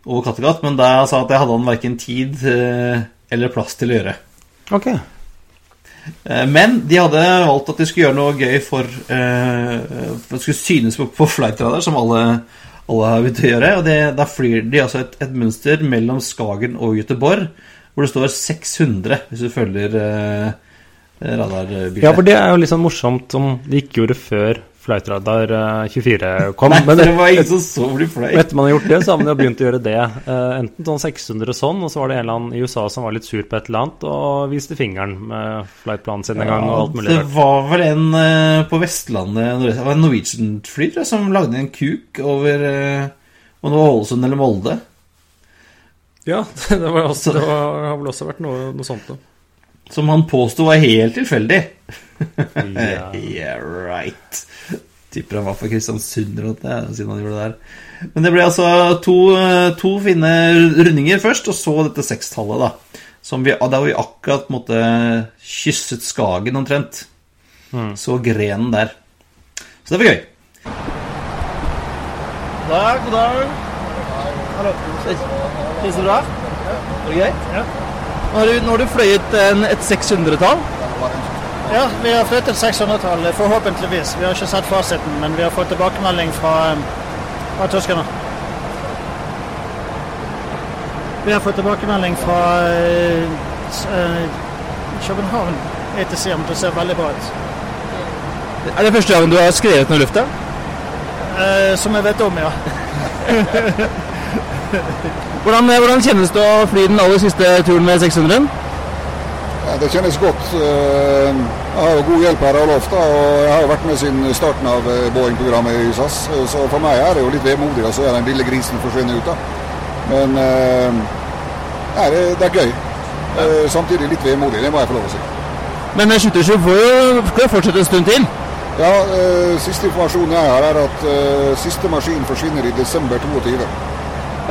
over Kattegat, men da sa han at det hadde han verken tid eh, eller plass til å gjøre. Ok. Eh, Men de hadde valgt at de skulle gjøre noe gøy for eh, for Det skulle synes på, på flightradar, som alle, alle har begynt å gjøre. Og det, da flyr de altså et, et mønster mellom Skagen og Göteborg, hvor det står 600, hvis du følger eh, radarbildet. Ja, for det er jo litt sånn morsomt som de ikke gjorde før Flightradar eh, 24 kom. Nei, men det var ingen som så hvor de fløy. Etter man har gjort det, så har man jo begynt å gjøre det. Eh, enten sånn 600 og sånn, og så var det en eller annen i USA som var litt sur på et eller annet og viste fingeren med flightplanen sin en gang og alt mulig det var vel en eh, på Vestlandet Det var en Norwegian-fly tror jeg, som lagde en kuk over eh, Om det var Ålesund eller Molde. Ja, det, var også, det var, har vel også vært noe, noe sånt noe. Som han påsto var helt tilfeldig. yeah. yeah, right. Tipper han var fra Kristiansund eller noe, siden han gjorde det der. Men det ble altså to, eh, to fine rundinger først, og så dette sekstallet, da. Som vi, der vi akkurat måtte kysset Skagen omtrent. Så grenen der. Så det var gøy. God dag, god dag. Hallo. Kjennes du da? Var det greit? Ja. Nå har du, nå har du fløyet en, et 600-tall. Ja, vi har flyttet 600-tall, forhåpentligvis. Vi har ikke sett fasiten, men vi har fått tilbakemelding fra, fra tyskerne. Vi har fått tilbakemelding fra eh, eh, København ETC om det ser veldig bra ut. Er det første gangen du har skrevet noe i lufta? Eh, som jeg vet om, ja. Hvordan, hvordan kjennes det å fly den aller siste turen med 600-en? Ja, det kjennes godt. Eh, Jeg har jo god hjelp her, all ofte, og jeg har jo vært med siden starten av eh, Boeing-programmet i SAS. eh, Så for meg er det jo litt vemodig å se den lille grisen forsvinne ut. da. Men ja, det, det er gøy. Ja. Samtidig litt vemodig, det må jeg få lov å si. Men 727 får jo skal fortsette en stund til. Ja, eh, Siste informasjonen jeg har, er at eh, siste maskin forsvinner i desember 22.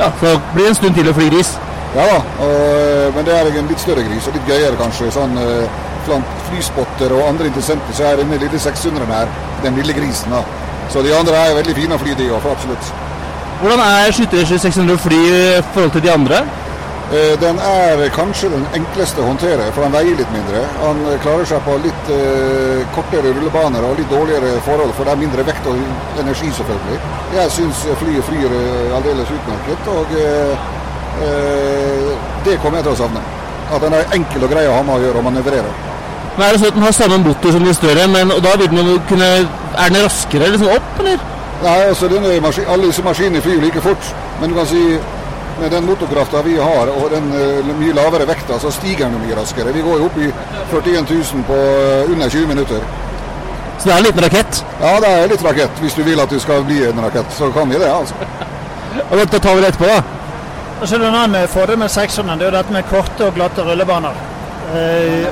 Ja, Så blir det en stund til å fly gris. Ja da, og, eh, men det er en litt større gris og litt gøyere kanskje. sånn eh, Blant flyspotter og andre interessenter så er denne lille 600-en her den lille grisen. da. Så de andre er veldig fine å fly, de òg, absolutt. Hvordan er skyttersky 600 å fly i forhold til de andre? Eh, Den er kanskje den enkleste å håndtere, for den veier litt mindre. Han klarer seg på litt eh, kortere rullebaner og litt dårligere forhold, for det er mindre vekt og energi, selvfølgelig. Jeg syns flyet flyr eh, aldeles utmerket, og eh, det kommer jeg til å savne. At den er enkel og grei å ha med å gjøre og manøvrere. Men er det sånn at den har samme motor som de større, men da vil man jo kunne Er den raskere liksom opp, eller? Nei, altså denne Alle disse maskinene flyr like fort, men du kan si med den motorkrafta vi har og den eh, mye lavere vekta, så stiger den mye raskere. Vi går jo opp i 41 000 på eh, under 20 minutter. Så det er en liten rakett? Ja, det er litt rakett. Hvis du vil at du skal bli en rakett, så kan vi det, altså. Og da tar vi det etterpå, da. Og så er det en annen fordel med 600, det er jo dette med korte og glatte rullebaner. Eh,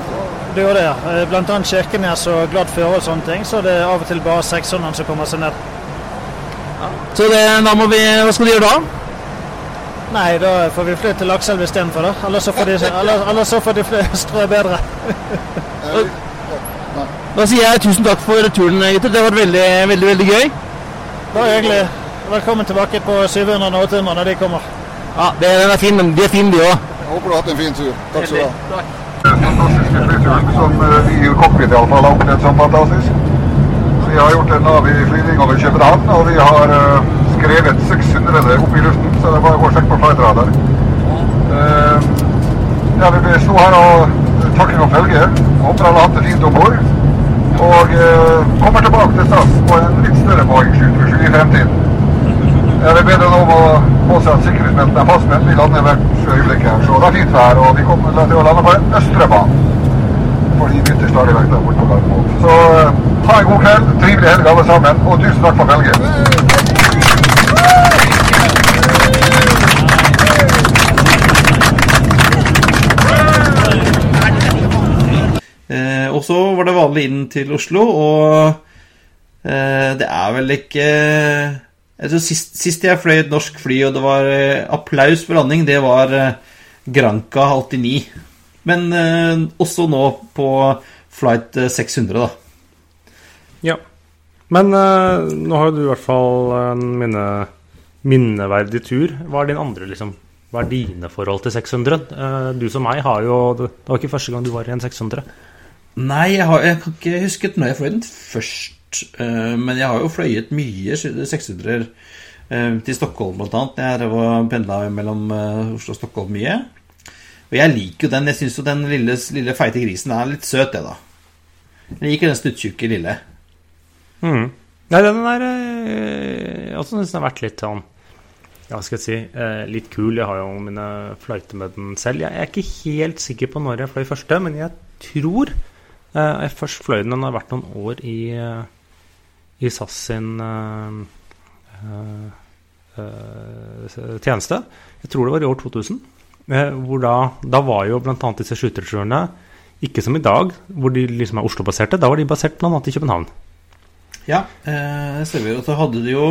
det gjør det. ja. Blant annet Kirkenes og glatt føre og sånne ting, så det er av og til bare 600 som kommer seg ned. Så det, da må vi Hva skal du gjøre da? Nei, da får vi fly til Lakselv istedenfor, da. Eller så får de, eller, eller så får de fly strø bedre. Da sier jeg tusen takk for turen, gutter. Det har vært veldig, veldig, veldig gøy. Bare hyggelig. Velkommen tilbake på 700 nåtimer når de kommer. Ja, det, Den er fin, men de er fine, de òg. Håper du har hatt en fin tur. Takk skal du ha. som eh, vi i cockpit i alle fall har opplevd som fantastisk. Vi har gjort en Navi-flyvning over København, og vi har uh, skrevet 600 opp i luften, så det er bare å gå og sjekke på flightradar. Uh, ja, vi sto her og takket for følget. Håper alle har hatt det fint om bord. Og uh, kommer tilbake til SAS på en litt større Boeing 727 i fremtiden. Jeg vil be deg om å påse at sikkerhetsbeltene er fastspent. Vi lander hvert øyeblikk her, så det er fint vær. Og vi kommer til å lande på en Østrebanen. For de bytter stadig vekk der borte på Gardermoen. Så eh, ha en god kveld, trivelig helg alle sammen, og tusen takk for velget. Eh, og så var det vanlig inn til Oslo, og eh, det er vel ikke Jeg tror sist, sist jeg fløy et norsk fly, og det var eh, applaus for landing, det var eh, Granca 89. Men eh, også nå på flight eh, 600, da. Ja. Men eh, nå har jo du i hvert fall en minne, minneverdig tur. Hva er din andre, liksom? Hva er dine forhold til 600? Eh, du som meg har jo Det var ikke første gang du var i en 600. Nei, jeg, har, jeg kan ikke huske når jeg fløy den først. eh, men jeg har jo fløyet mye 600 eh, til Stockholm, blant annet. Jeg pendla mellom eh, Oslo og Stockholm mye. Og jeg liker jo den. Jeg syns jo den lille, lille feite grisen er litt søt, det, da. Jeg liker den stuttjukke lille. Mm. Nei, den er eh, Jeg også den har vært litt sånn Ja, skal jeg si eh, Litt kul. Jeg har jo mine flighter med den selv. Jeg er ikke helt sikker på når jeg fløy første, men jeg tror eh, jeg først fløy den. Den har vært noen år i, i SAS sin uh, eh, tjeneste. Jeg tror det var i år 2000. Eh, hvor da, da var jo bl.a. disse skytterturene ikke som i dag, hvor de liksom er Oslo-baserte. Da var de basert bl.a. i København. Ja, eh, stemmer. Og så hadde de jo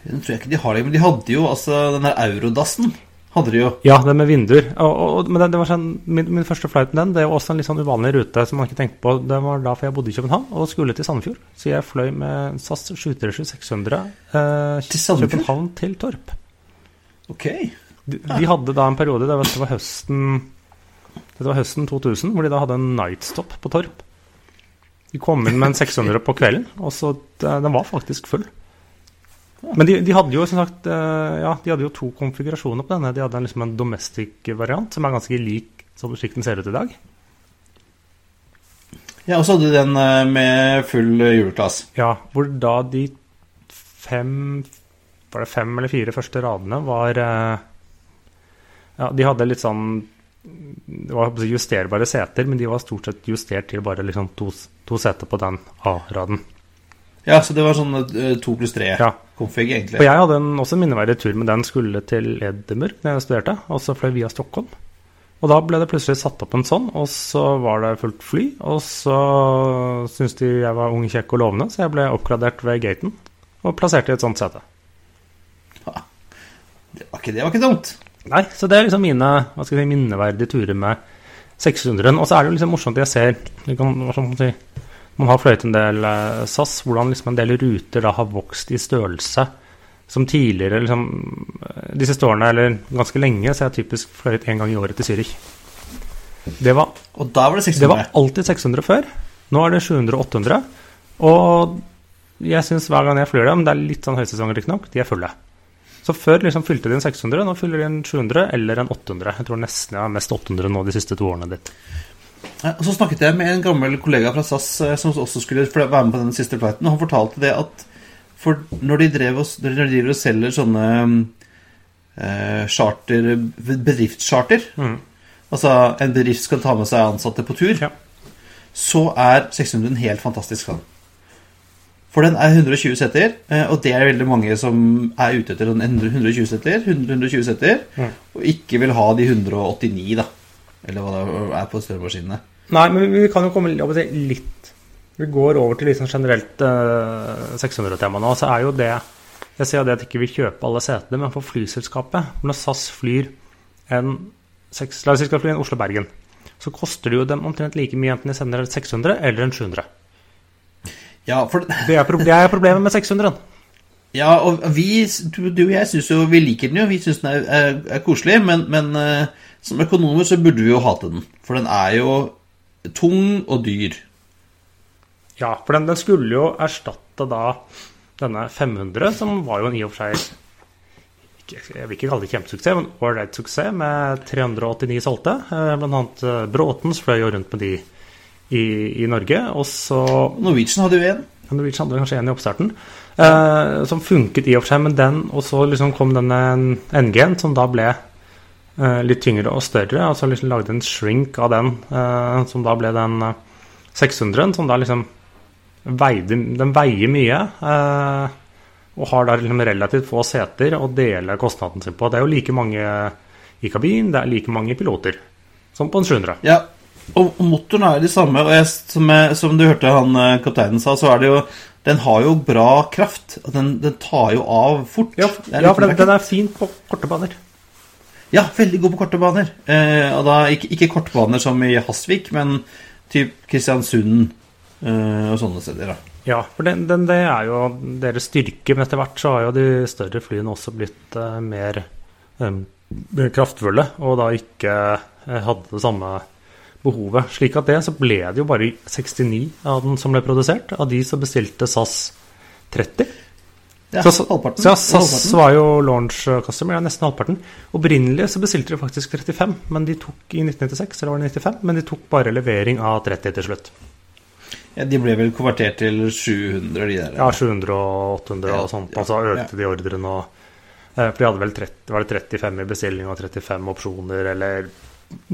Nå tror jeg ikke de har det, men de hadde jo altså den der Eurodassen. Hadde de jo. Ja, den med vinduer. Og, og, men det, det var sånn, min, min første flight med den det var også en litt sånn uvanlig rute som man ikke tenkte på. Det var da for jeg bodde i København og skulle til Sandefjord. Så jeg fløy med SAS 737 600 eh, Til? København til Torp. Ok. De, de hadde da en periode, det var, det var høsten Det var høsten 2000, hvor de da hadde en nightstop på Torp. De kom inn med en 600 på kvelden, og så Den var faktisk full. Men de, de hadde jo som sagt eh, Ja, de hadde jo to konfigurasjoner på denne. De hadde en, liksom en domestic-variant, som er ganske lik som slik den ser ut i dag. Ja, og så hadde de den eh, med full hjulklass. Ja, hvor da de fem Var det fem eller fire første radene var eh, Ja, de hadde litt sånn Det var justerbare seter, men de var stort sett justert til bare liksom to, to seter på den A-raden. Ja, så det var sånn eh, to pluss tre Ja. egentlig. Og jeg hadde en, også en minneverdig tur med den skulle til Edinburgh da jeg studerte, og så fløy via Stockholm. Og da ble det plutselig satt opp en sånn, og så var det fullt fly. Og så syntes de jeg var ung, kjekk og lovende, så jeg ble oppgradert ved gaten og plassert i et sånt sete. Det var ikke, det var ikke dumt. Nei, så det er liksom mine hva skal jeg si, minneverdige turer med 600-en. Og så er det jo liksom morsomt jeg ser kan, man si, Man har fløyet en del eh, SAS, hvordan liksom en del ruter da har vokst i størrelse. Som tidligere, liksom eh, de siste årene, eller ganske lenge, så har jeg typisk fløyet én gang i året til Zürich. Det var, Og da var det 600. det var alltid 600 før. Nå er det 700 og 800. Og jeg syns hver gang jeg flyr dem, det er litt sånn høysesonger riktignok, de er fulle. Så før liksom fylte de en 600, nå fyller de en 700 eller en 800. Jeg tror nesten jeg har mest 800 nå de siste to årene ditt. Og Så snakket jeg med en gammel kollega fra SAS eh, som også skulle være med på den siste flighten, og han fortalte det at når de, drev og, når de driver og selger sånne eh, charter bedriftscharter Mm. Altså en bedrift skal ta med seg ansatte på tur, Ja. så er 600 helt fantastisk sånn. For den er 120 seter, eh, og det er veldig mange som er ute etter sånn 100 120 setter. 120 setter Mm. og ikke vil ha de 189, da. Eller hva det er på størremaskinene. Nei, men vi kan jo komme litt Vi går over til sånn generelt eh, 600-tema nå. Så er jo det Jeg ser det at ikke vi kjøper alle setene, men for flyselskapet Når SAS flyr en en Oslo-Bergen, så koster det jo dem omtrent like mye enten de sender en 600 eller en 700. Ja, for Det er, det er problemet med 600-en. Ja, og vi, du, du og jeg syns jo vi liker den jo. Vi syns den er, er, er koselig, men, men uh, som økonomer så burde vi jo hate den. For den er jo tung og dyr. Ja, for den, den skulle jo erstatte da denne 500, som var jo en i og for seg Jeg vil ikke kalle det kjempesuksess, men ålreit suksess med 389 solgte. Eh, Blant annet Bråten Bråtens fløy jo rundt med de i, i Norge. Og så Norwegian hadde jo en. Norwegian hadde kanskje en i oppstarten, eh, som funket i og for seg, men den Og så liksom kom denne NG-en, som da ble eh, litt tyngre og større. Og så liksom lagde en shrink av den, eh, som da ble den eh, 600-en, som da liksom veide Den veier mye. Eh, og har da liksom relativt få seter å dele kostnaden sin på. Det er jo like mange i kabin, det er like mange piloter som på en 700. Ja, og, og motoren er de samme. Og jeg, som, jeg, som du hørte han eh, kapteinen sa, så er det jo den har jo bra kraft. Den, den tar jo av fort. Ja, ja for den, den er fin på korte baner. Ja, veldig god på korte baner. Eh, og da ikke, ikke kortbaner som i Hasvik, men typ Kristiansund eh, og sånne steder. da. Ja, for den, den, det er jo deres styrke, men etter hvert så har jo de større flyene også blitt eh, mer eh, kraftfulle, og da ikke eh, hadde det samme behovet. Slik at det så ble det jo bare 69 av den som ble produsert. Av de så bestilte SAS 30. Ja, så, halvparten. så ja, SAS Halvparten. var jo launch customer, ja, nesten halvparten. Opprinnelig så bestilte de faktisk 35, men de tok i 1996, eller var det 95, men de tok bare levering av 30 til slutt. Ja, de ble vel konvertert til 700, de der. Ja, 700 og 800 Ja, og sånt. Altså økte de ordrene og eh, For de hadde vel 30, var det 35 i bestilling og 35 opsjoner, eller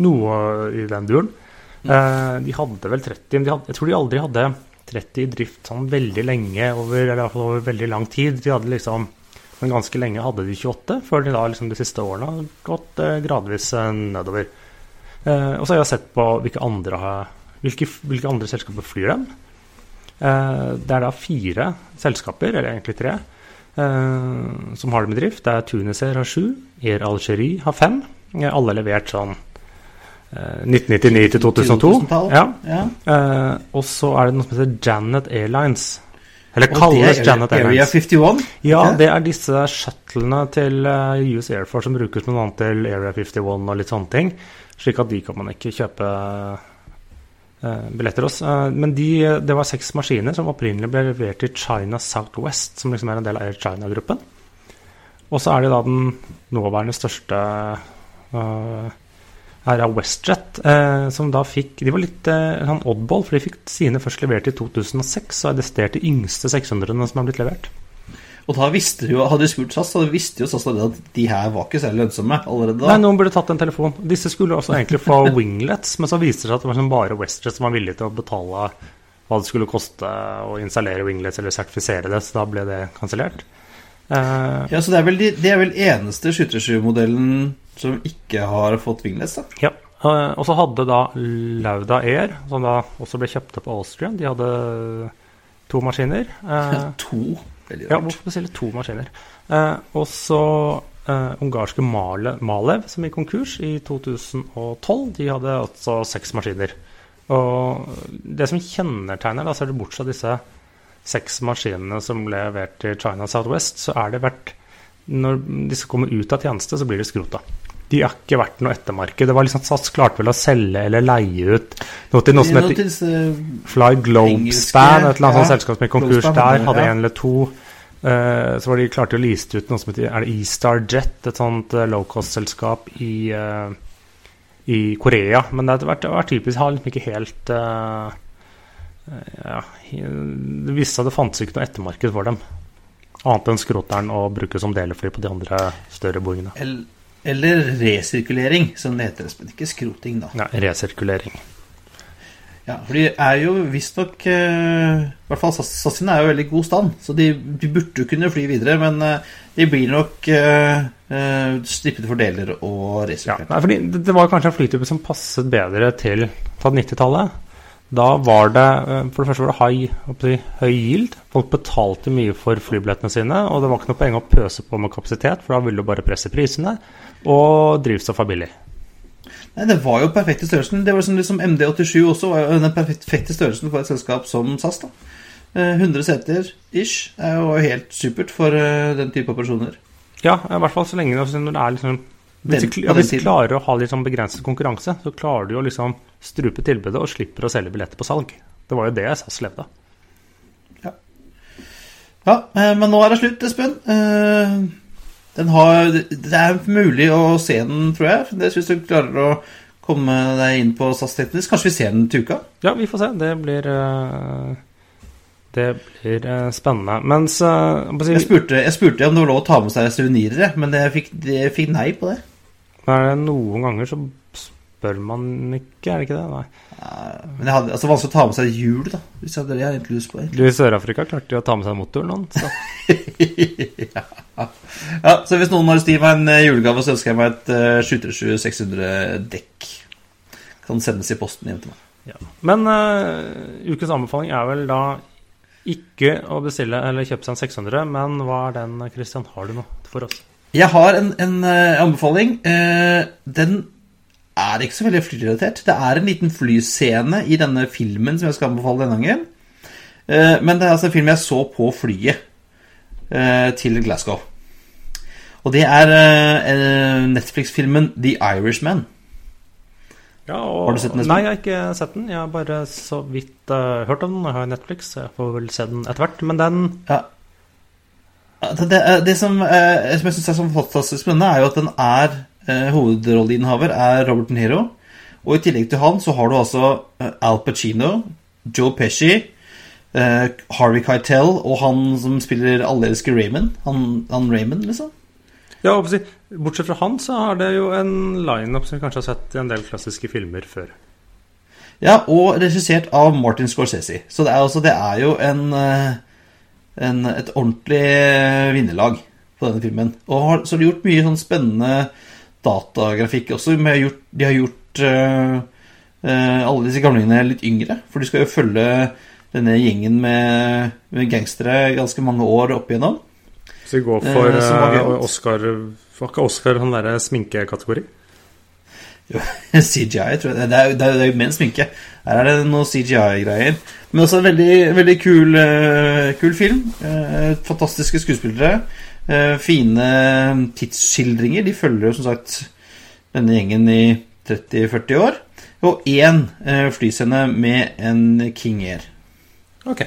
noe i den duren. Eh, de hadde vel 30, men de hadde, jeg tror de aldri hadde 30 i drift sånn veldig lenge, over, eller i hvert fall over veldig lang tid. De hadde liksom Men ganske lenge hadde de 28, før de da liksom de siste årene har gått eh, gradvis eh, nedover. Eh, og så har jeg sett på hvilke andre, hvilke, hvilke andre selskaper flyr dem. Eh, det er da fire selskaper, eller egentlig tre, eh, som har dem i drift. Det er Tunisair har sju, Air Algerie har fem. Alle er levert sånn 1999 til 2002. Ja. Ja. Uh, og så er det noe som heter Janet Airlines. Eller Og kalles Janet Janet Area Airlines. 51? Ja, det er disse shuttlene til eh, US Air Force som brukes bl.a. til Area 51 og litt sånne ting. Slik at de kan man ikke kjøpe eh, billetter hos. Eh, men de, det var seks maskiner som opprinnelig ble levert til China Southwest, som liksom er en del av Air China-gruppen. Og så er det da den nåværende største eh, er av WestJet, eh, som da fikk De var litt eh, oddball, for de fikk sine først levert i 2006, og er desidert de yngste 600-ene som er blitt levert. Og da visste jo, hadde du spurt SAS, så visste jo SAS at de her var ikke særlig lønnsomme allerede da. Nei, noen burde tatt en telefon. Disse skulle også egentlig få winglets, men så viste det seg at det var sånn bare WestJet som var villig til å betale hva det skulle koste å installere winglets eller sertifisere det, så da ble det kansellert. Eh, Ja, så det er vel, de, det er vel eneste 737-modellen som ikke har fått winglets, da. Ja. Uh, og så hadde da Lauda Air, som da også ble kjøpt opp av Austrian, de hadde to maskiner. Uh, to? Veldig rart. ja, hvorfor bestille to maskiner? Og så ungarske Male, Malev, som gikk konkurs i 2012. De hadde altså seks maskiner. Og det som kjennetegner, da ser du bort fra disse seks maskinene som ble levert til China Southwest, så er det vært Når disse kommer ut av tjeneste, så blir det skrota. De har ikke vært noe ettermarked. Det var liksom SAS klarte vel å selge eller leie ut noe til noe som heter Fly Globespan, et eller annet sånt selskap som gikk konkurs der, hadde én ja. en eller to. Uh, så var de klarte å liste ut noe som heter Er det E-Star Jet, et sånt uh, low cost-selskap i, uh, i Korea. Men det har vært, det har vært typisk har liksom ikke helt eh, eh, ja, Det viste seg det fantes ikke noe ettermarked for dem. Annet enn skroteren å bruke som delefly på de andre større boingene. Eller resirkulering, som det heter. Men ikke skroting, da. Ja, resirkulering. Ja, for de er jo visstnok uh, I hvert fall SAS SAS er jo i veldig god stand, så de, de burde jo kunne fly videre. Men eh, de blir nok uh, strippet for deler og Ja, resirkulert. nei, fordi det, var kanskje en flytype som passet bedre til ta 90-tallet. Da var det eh, for det første var det high, si, høy yield. Folk betalte mye for flybillettene sine, og det var ikke noe poeng å pøse på med kapasitet, for da ville du bare presse prisene, og drivstoff er billig. Nei, Det var jo perfekte størrelsen. Det var som liksom MD87 også var jo den perfekte størrelsen for et selskap som SAS. da. Eh, 100 seter ish er jo helt supert for eh, den type operasjoner. Ja, i hvert fall så lenge det, når det er liksom hvis du, ja, hvis du klarer å ha litt sånn begrenset konkurranse, så klarer du å liksom strupe tilbudet og slipper å selge billetter på salg. Det var jo det SAS levde av. Ja, ja. men nå er det slutt, Espen. Eh, Den har, det er mulig å se den, tror jeg. Det Hvis du klarer å komme deg inn på SAS Teknisk. Kanskje vi ser den til uka? Ja, vi får se. Det blir eh, Det blir eh, spennende. Mens eh, Jeg spurte, jeg spurte om det var lov å ta med seg suvenirer, men jeg fikk, jeg fikk nei på det. Er det noen ganger så spør man ikke, er det ikke det? Nei. Men jeg hadde, altså vanskelig å ta med seg hjul, da. Hvis jeg hadde jeg hadde egentlig lyst på Egentlig. Du, I Sør-Afrika klarte de å ta med seg motoren. noen, Så. Ja, så hvis noen har lyst til å gi meg en eh, julegave, så ønsker jeg meg et uh, 737 600 dekk. Kan sendes i posten hjem til meg. Men uh, ukens anbefaling er vel da ikke å bestille eller kjøpe seg en 600, men hva er den, Christian? Har du noe for oss? Jeg har en, en uh, anbefaling. Uh, den er ikke så veldig flyrelatert. Det er en liten flyscene i denne filmen som jeg skal anbefale denne gangen. Uh, men det er altså en film jeg så på flyet til Glasgow. Og det er Netflix-filmen The Irishman. Ja, og, har du sett den? Nei, jeg har ikke sett den. Jeg har bare så vidt uh, hørt om den. Jeg har Netflix, så jeg får vel se den etter hvert. Men den ja. Det, det, som, uh, som jeg syns er så fantastisk spennende, er jo at den er uh, Hovedrolleinnehaver er Robert De Niro. Og i tillegg til han så har du altså Al Pacino, Joe Pesci, Harvey Keitel og han som spiller allelske Raymond. Han, han Raymond, liksom. Ja, Bortsett fra han, så har det jo en lineup som vi kanskje har sett i en del klassiske filmer før. Ja, og regissert av Martin Scorsese. Så det er, altså, det er jo en, eh, en, et ordentlig vinnerlag på denne filmen. Og har, så har de gjort mye sånn spennende datagrafikk også. Har gjort, de har gjort uh, uh, alle disse gamlingene litt yngre. For de skal jo følge denne gjengen med, med gangstere ganske mange år opp igjennom. Så vi går for uh, Oscar Var ikke Oscar han derre sminkekategori? CGI, tror jeg. Det er, det er, det er med sminke. Her er det noe CGI-greier. Men også en veldig, veldig kul, uh, kul film. Uh, fantastiske skuespillere. Uh, fine tidsskildringer. De følger jo som sagt denne gjengen i 30-40 år. Og én flyscene med en King Air. Ok.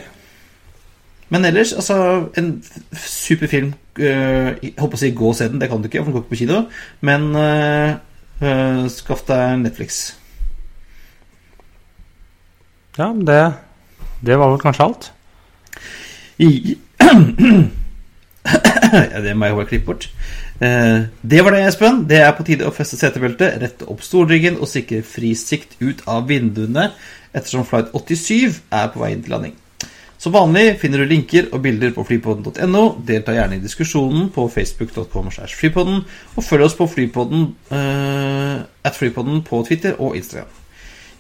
Men ellers, altså En super film. Uh, jeg håper å si gå og se den, det kan du ikke, for den går ikke på kino. Men skaff deg Netflix. Ja, det, det var vel kanskje alt? I, ja, det må jeg bare klippe bort. Uh, det var det, Espen. Det er på tide å feste setebeltet, rette opp stolryggen og sikre frisikt ut av vinduene ettersom flight 87 er på vei inn til landing. Som vanlig finner du linker og bilder på flypodden.no. Delta gjerne i diskusjonen på facebook.com flypodden, og følg oss på flypodden, uh, at flypodden på Twitter og Instagram.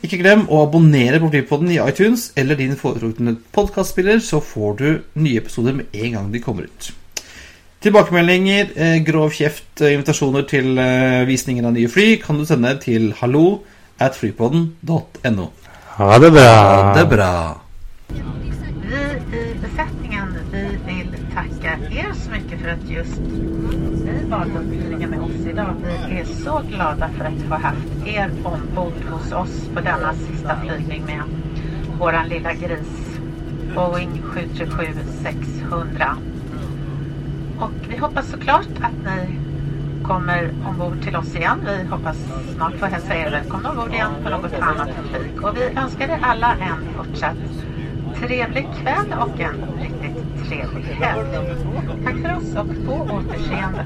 Ikke glem å abonnere på Flypodden i iTunes eller din foretrukne podkastspiller, så får du nye episoder med en gang de kommer ut. Tilbakemeldinger, eh, grov kjeft, eh, invitasjoner til visninger av nye fly kan du sende til hallo at flypodden.no. Ha det bra. Ha det bra. För att just ni valde att flyga med oss idag. Vi är så glada för att ha haft er ombord hos oss på denna sista flygning med våran lilla gris Boeing 737-600. Och vi hoppas såklart att ni kommer ombord till oss igen. Vi hoppas snart få hälsa er välkomna ombord igen på något annat flyg. Och vi önskar er alla en fortsatt trevlig kväll och en riktigt trevlig helg. Tack för oss och på återseende.